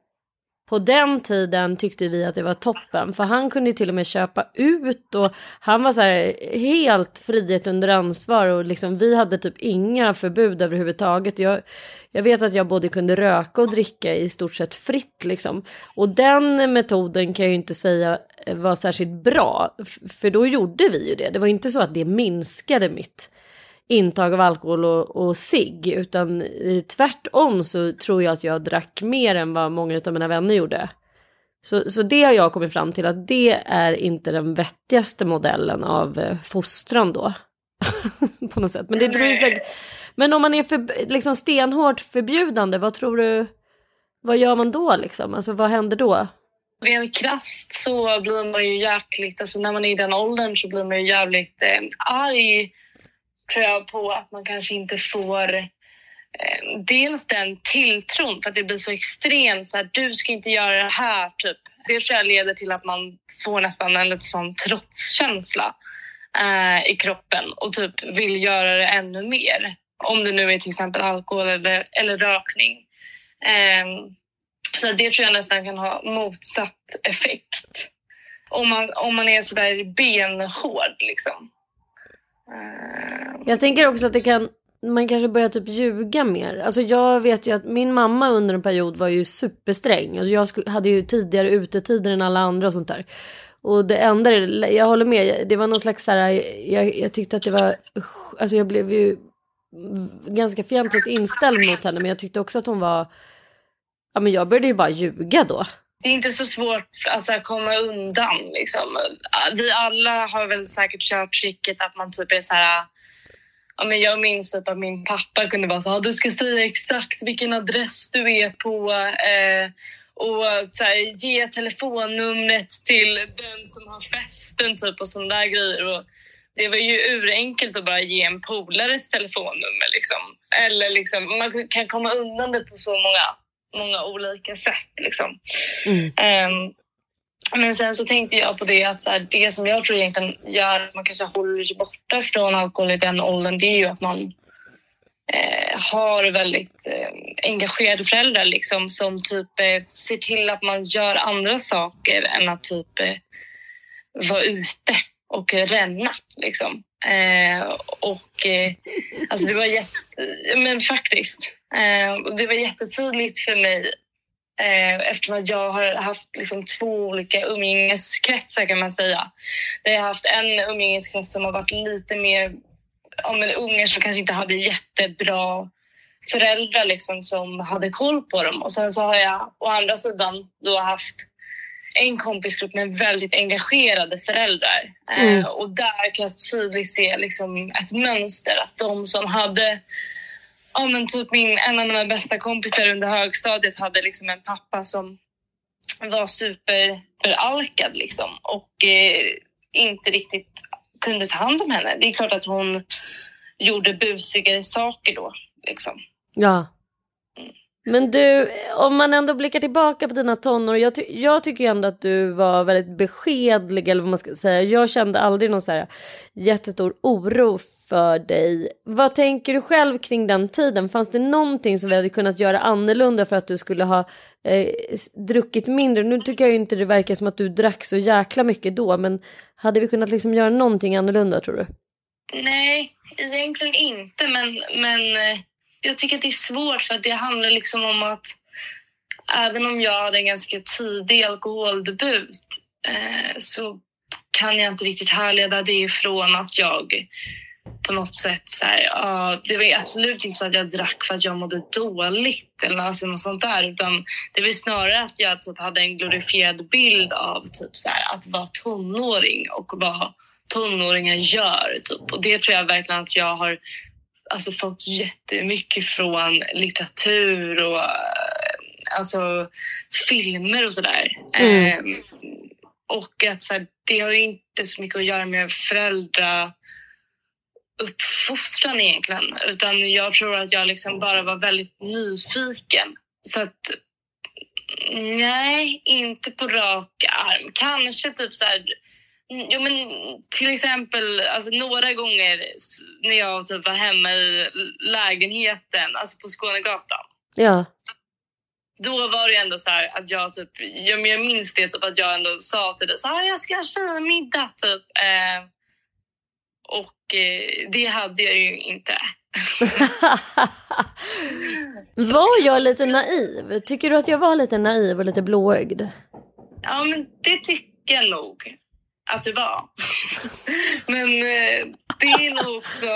Speaker 2: på den tiden tyckte vi att det var toppen för han kunde till och med köpa ut och han var så här helt frihet under ansvar och liksom vi hade typ inga förbud överhuvudtaget. Jag, jag vet att jag både kunde röka och dricka i stort sett fritt liksom. Och den metoden kan jag ju inte säga eh, var särskilt bra för då gjorde vi ju det. Det var inte så att det minskade mitt intag av alkohol och, och cigg utan tvärtom så tror jag att jag drack mer än vad många av mina vänner gjorde. Så, så det har jag kommit fram till att det är inte den vettigaste modellen av eh, fostran då. på något sätt. Men, det beror säkert, men om man är för, liksom stenhårt förbjudande, vad tror du? Vad gör man då liksom? Alltså vad händer då?
Speaker 4: Rent krasst så blir man ju jäkligt, alltså när man är i den åldern så blir man ju jävligt eh, arg tror jag på att man kanske inte får eh, dels den tilltron för att det blir så extremt så här, du ska inte göra det här typ. Det tror jag leder till att man får nästan en lite sån trotskänsla. eh, i kroppen och typ vill göra det ännu mer. Om det nu är till exempel alkohol eller, eller rökning. Eh, så det tror jag nästan kan ha motsatt effekt. Om man, om man är sådär benhård liksom.
Speaker 2: Jag tänker också att det kan man kanske börjar typ ljuga mer. Alltså jag vet ju att min mamma under en period var ju supersträng. Och jag hade ju tidigare utetider än alla andra och sånt där. Och det enda, jag håller med, det var någon slags så här, jag, jag tyckte att det var, alltså jag blev ju ganska fientligt inställd mot henne men jag tyckte också att hon var, ja men jag började ju bara ljuga då.
Speaker 4: Det är inte så svårt alltså, att komma undan liksom. Vi alla har väl säkert kört tricket att man typ är så här Ja, men jag minns typ att min pappa kunde vara så här, ah, du ska säga exakt vilken adress du är på eh, och så här, ge telefonnumret till den som har festen typ och sådana där grejer. Och det var ju urenkelt att bara ge en polares telefonnummer liksom. Eller liksom, man kan komma undan det på så många, många olika sätt liksom. Mm. Um, men sen så tänkte jag på det att så här, det som jag tror egentligen gör att man kanske håller sig borta från alkohol i den åldern, det är ju att man eh, har väldigt eh, engagerade föräldrar liksom, som typ eh, ser till att man gör andra saker än att typ eh, vara ute och ränna. Liksom. Eh, och eh, alltså det var jätte... Men faktiskt. Eh, det var jättetydligt för mig eh, eftersom att jag har haft liksom, två olika umgängeskretsar kan man säga. Där jag har haft en umgängeskrets som har varit lite mer om en unge som kanske inte hade jättebra föräldrar liksom, som hade koll på dem. Och sen så har jag å andra sidan då haft en kompisgrupp med väldigt engagerade föräldrar. Eh, mm. Eh, och där kan jag tydligt se liksom, ett mönster. Att de som hade... Ja, men typ min, en av mina bästa kompisar under högstadiet hade liksom en pappa som var superalkad liksom, och eh, inte riktigt kunde ta hand om henne. Det är klart att hon gjorde busigare saker då. Liksom.
Speaker 2: Ja. Men du, om man ändå blickar tillbaka på dina tonår. Jag, ty jag tycker ju ändå att du var väldigt beskedlig eller vad man ska säga. Jag kände aldrig någon så här jättestor oro för dig. Vad tänker du själv kring den tiden? Fanns det någonting som vi hade kunnat göra annorlunda för att du skulle ha eh, druckit mindre? Nu tycker jag ju inte det verkar som att du drack så jäkla mycket då, men hade vi kunnat liksom göra någonting annorlunda tror du?
Speaker 4: Nej, egentligen inte, men, men eh, jag tycker att det är svårt för att det handlar liksom om att även om jag hade en ganska tidig alkoholdebut eh, så kan jag inte riktigt härleda det ifrån att jag på något sätt så här, uh, det var absolut inte så att jag drack för att jag mådde dåligt eller alltså något sånt där utan det var snarare att jag typ hade en glorifierad bild av typ så här, att vara tonåring och vad tonåringar gör typ. och det tror jag verkligen att jag har alltså, fått jättemycket från litteratur och alltså, filmer och sådär. Mm. Ehm, och att så här, det har ju inte så mycket att göra med föräldra uppfostran egentligen, utan jag tror att jag liksom bara var väldigt nyfiken. Så att nej, inte på rak arm. Kanske typ så här Jo, men till exempel alltså, några gånger när jag typ var hemma i lägenheten, alltså på Skånegatan.
Speaker 2: Ja.
Speaker 4: Då var det ändå så här att jag typ, jag, jag minns det typ att jag ändå sa till dig så här, jag ska köra middag typ. Eh, och eh, det hade jag ju inte.
Speaker 2: var jag lite naiv? Tycker du att jag var lite naiv och lite blåögd?
Speaker 4: Ja, men det tycker jag nog att du var. Men eh, det är nog också...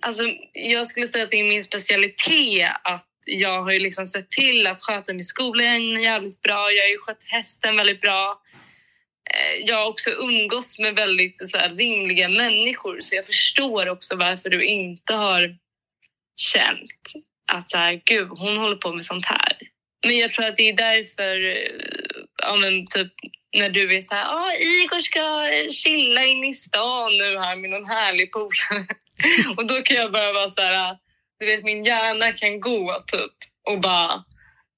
Speaker 4: Alltså, jag skulle säga att det är min specialitet att jag har ju liksom sett till att sköta min skolan jävligt bra. Jag har ju skött hästen väldigt bra. Eh, jag har också umgåtts med väldigt så här, rimliga människor så jag förstår också varför du inte har känt att så här, gud, hon håller på med sånt här. Men jag tror att det är därför, eh, ja men typ när du är så här, ah, Igor ska chilla in i stan nu här med någon härlig polare. och då kan jag bara vara så här, du vet min hjärna kan gå typ och bara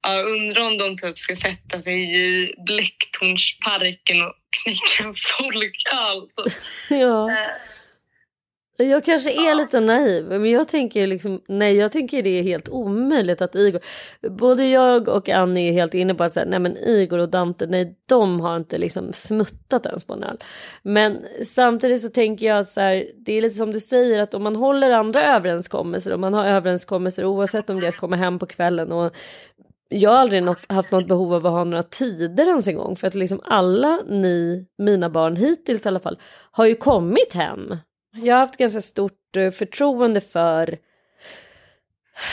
Speaker 4: Ja, undrar om de typ ska sätta sig i Blecktornsparken och knäcka en folköl. Typ.
Speaker 2: ja.
Speaker 4: Eh,
Speaker 2: Jag kanske är lite naiv men jag tänker liksom, nej jag tänker det är helt omöjligt att Igor, både jag och Annie är helt inne på att säga, nej men Igor och Dante, nej de har inte liksom smuttat ens på en öl. Men samtidigt så tänker jag att så här, det är lite som du säger att om man håller andra överenskommelser, om man har överenskommelser oavsett om det är att komma hem på kvällen och jag har aldrig något, haft något behov av att ha några tider ens en gång för att liksom alla ni, mina barn hittills i alla fall, har ju kommit hem jag har haft ganska stort eh, förtroende för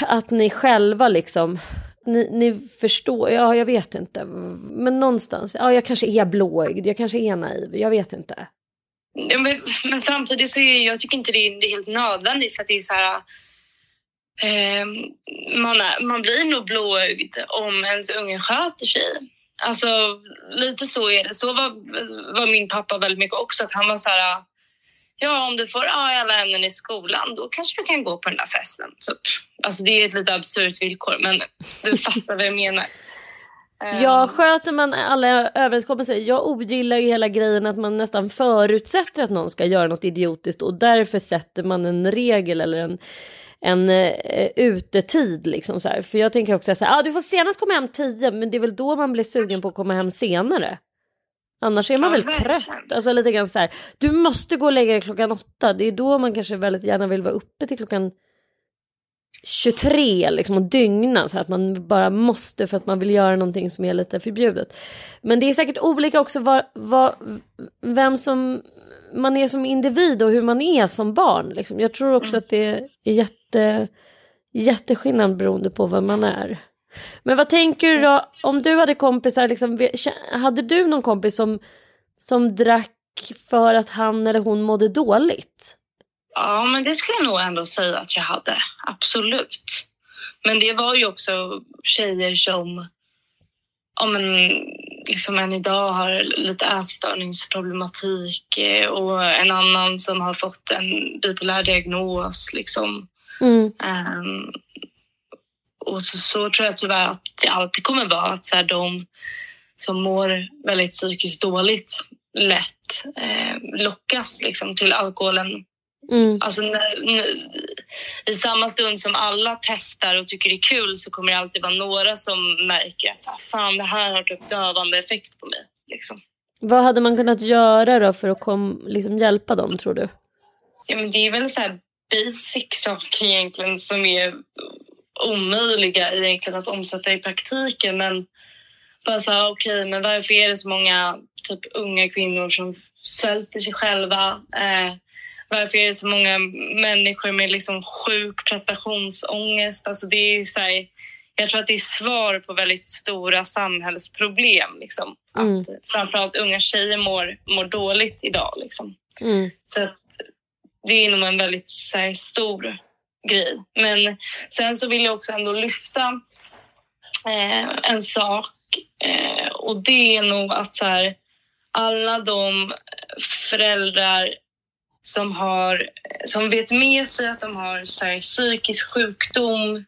Speaker 2: att ni själva liksom ni, ni, förstår, ja jag vet inte. Men någonstans, ja jag kanske är blåögd, jag kanske är naiv, jag vet inte.
Speaker 4: Men, men, samtidigt så är jag tycker inte det är, helt nödvändigt för att det är så här. Eh, man, är, man blir nog blåögd om ens unge sköter sig. Alltså lite så är det. Så var, var min pappa väldigt mycket också. Att han var så här ja, om du får A i alla ämnen i skolan, då kanske du kan gå på den där festen. Så, alltså det är ett lite absurt villkor, men du fattar vad jag menar.
Speaker 2: Ja, ehm. sköter man alla överenskommelser. Jag ogillar ju hela grejen att man nästan förutsätter att någon ska göra något idiotiskt och därför sätter man en regel eller en, en uh, utetid liksom så här. För jag tänker också så här, ah, du får senast komma hem tio, men det är väl då man blir sugen på att komma hem senare. Annars är man ja, väl trött. Alltså lite grann så här, du måste gå och lägga dig klockan åtta. Det är då man kanske väldigt gärna vill vara uppe till klockan 23 liksom och dygna så att man bara måste för att man vill göra någonting som är lite förbjudet. Men det är säkert olika också vad, vad, vem som man är som individ och hur man är som barn. Liksom. Jag tror också mm. att det är jätte, jätteskillnad beroende på vem man är. Men vad tänker du då om du hade kompisar, liksom, hade du någon kompis som, som drack för att han eller hon mådde dåligt?
Speaker 4: Ja, men det skulle jag nog ändå säga att jag hade. Absolut. Men det var ju också tjejer som om en, liksom än idag har lite ätstörningsproblematik eh, och en annan som har fått en bipolär diagnos. Liksom. Mm. Um, och så, så, tror jag tyvärr att det alltid kommer vara att så här, de som mår väldigt psykiskt dåligt lätt eh, lockas liksom, till alkoholen. Mm. Alltså, när, när, I samma stund som alla testar och tycker det är kul så kommer det alltid vara några som märker att så här, fan, det här har typ dövande effekt på mig. Liksom.
Speaker 2: Vad hade man kunnat göra då för att kom, liksom hjälpa dem tror du?
Speaker 4: Ja, men det är väl så här basic saker egentligen som är omöjliga egentligen att omsätta i praktiken. Men bara så här, okej, okay, men varför är det så många typ unga kvinnor som svälter sig själva? Eh, varför är det så många människor med liksom sjuk prestationsångest? Alltså det är så här, jag tror att det är svar på väldigt stora samhällsproblem. Liksom. Mm. Att framförallt unga tjejer mår, mår dåligt idag. Liksom. Mm. Så att det är nog en väldigt här, stor grej. Men sen så vill jag också ändå lyfta eh, en sak eh, och det är nog att så här, alla de föräldrar som, har, som vet med sig att de har så här, psykisk sjukdom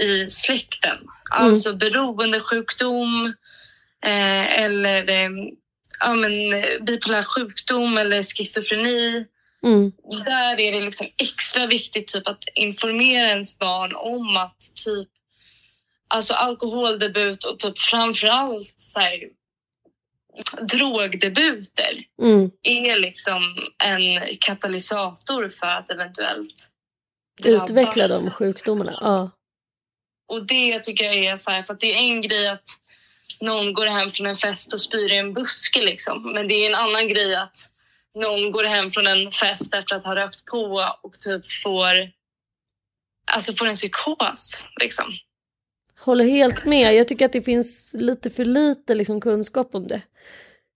Speaker 4: i släkten, mm. alltså beroendesjukdom eh, eller eh, ja, men, bipolär sjukdom eller schizofreni Mm. Där är det liksom extra viktigt typ, att informera ens barn om att typ alltså alkoholdebut och typ framförallt så här, drogdebuter mm. är liksom en katalysator för att eventuellt
Speaker 2: drabbas. Utveckla de sjukdomarna. Ja.
Speaker 4: Och det tycker jag är så här, för att det är en grej att någon går hem från en fest och spyr i en buske liksom. Men det är en annan grej att någon går hem från en fest efter att ha rökt på och typ får, alltså får en psykos. Liksom.
Speaker 2: Håller helt med. Jag tycker att det finns lite för lite liksom, kunskap om det.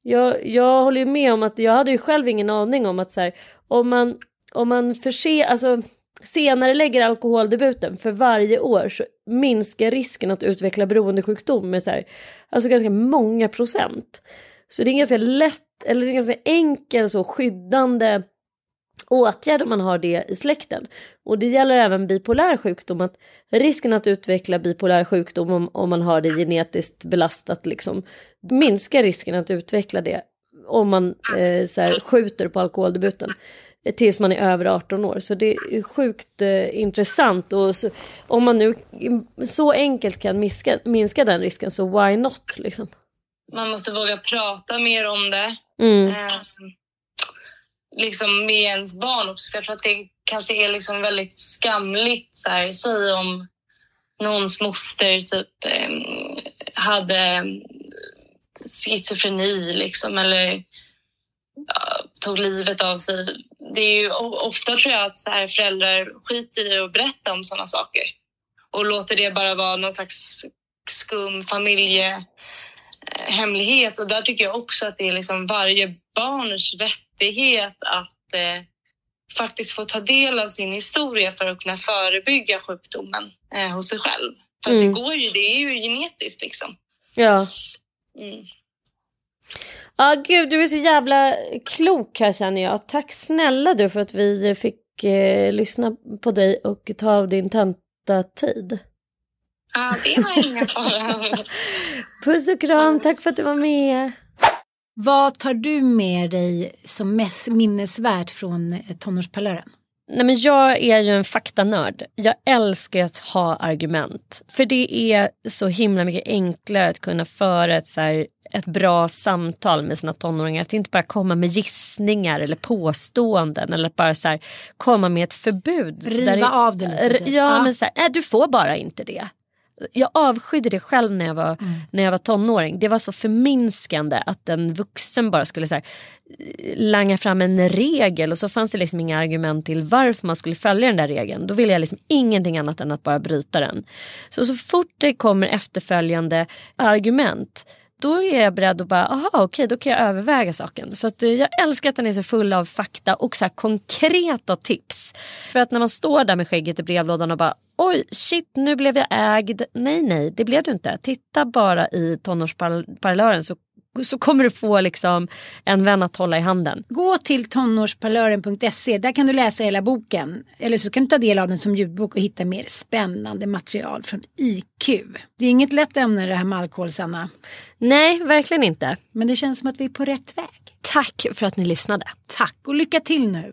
Speaker 2: Jag, jag håller ju med om att jag hade ju själv ingen aning om att så här, om man, om man förse, alltså senare lägger alkoholdebuten för varje år så minskar risken att utveckla beroendesjukdom med så här, alltså ganska många procent. Så det är ganska lätt eller en ganska enkel så skyddande åtgärd om man har det i släkten. Och det gäller även bipolär sjukdom, att risken att utveckla bipolär sjukdom om, om man har det genetiskt belastat liksom, minskar risken att utveckla det om man eh, så här, skjuter på alkoholdebuten. tills man är över 18 år. Så det är sjukt eh, intressant och så, om man nu så enkelt kan miska, minska den risken så why not liksom.
Speaker 4: Man måste våga prata mer om det.
Speaker 2: Mm.
Speaker 4: Eh, liksom med ens barn också. För jag tror att det kanske är liksom väldigt skamligt. Så här, säg om någons moster typ eh, hade schizofreni liksom, eller ja, tog livet av sig. Det är ju ofta tror jag att så här, föräldrar skiter i att berätta om sådana saker och låter det bara vara någon slags skum familjehemlighet. Och där tycker jag också att det är liksom varje barns rättighet att eh, faktiskt få ta del av sin historia för att kunna förebygga sjukdomen eh, hos sig själv. För mm. det går ju, det är ju genetiskt liksom.
Speaker 2: Ja. Mm. Ja, gud, du är så jävla klok här känner jag. Tack snälla du för att vi fick eh, lyssna på dig och ta av din tentatid.
Speaker 4: Ja, det var inga fara.
Speaker 2: Puss och kram, tack för att du var med.
Speaker 3: Vad tar du med dig som mest minnesvärt från eh, tonårsparlören?
Speaker 2: Nej, men jag är ju en faktanörd. Jag älskar att ha argument. För det är så himla mycket enklare att kunna föra ett, så här, ett bra samtal med sina tonåringar. Att inte bara komma med gissningar eller påståenden eller bara så här, komma med ett förbud.
Speaker 3: Riva
Speaker 2: det,
Speaker 3: av det lite.
Speaker 2: Typ. Ja, ja, men så här, nej, du får bara inte det jag avskydde det själv när jag, var, mm. när jag var tonåring. Det var så förminskande att en vuxen bara skulle så här, langa fram en regel och så fanns det liksom inga argument till varför man skulle följa den där regeln. Då ville jag liksom ingenting annat än att bara bryta den. Så så fort det kommer efterföljande argument då är jag beredd att bara, aha okej okay, då kan jag överväga saken. Så att, eh, jag älskar att den är så full av fakta och så konkreta tips. För att när man står där med skägget i brevlådan och bara oj shit nu blev jag ägd. Nej nej det blev du inte. Titta bara i tonårsparlören så så kommer du få liksom en vän att hålla i handen.
Speaker 3: Gå till tonårsparlören.se. Där kan du läsa hela boken. Eller så kan du ta del av den som ljudbok och hitta mer spännande material från IQ. Det är inget lätt ämne det här med alkohol, Sanna.
Speaker 2: Nej, verkligen inte.
Speaker 3: Men det känns som att vi är på rätt väg.
Speaker 2: Tack för att ni lyssnade.
Speaker 3: Tack och lycka till nu.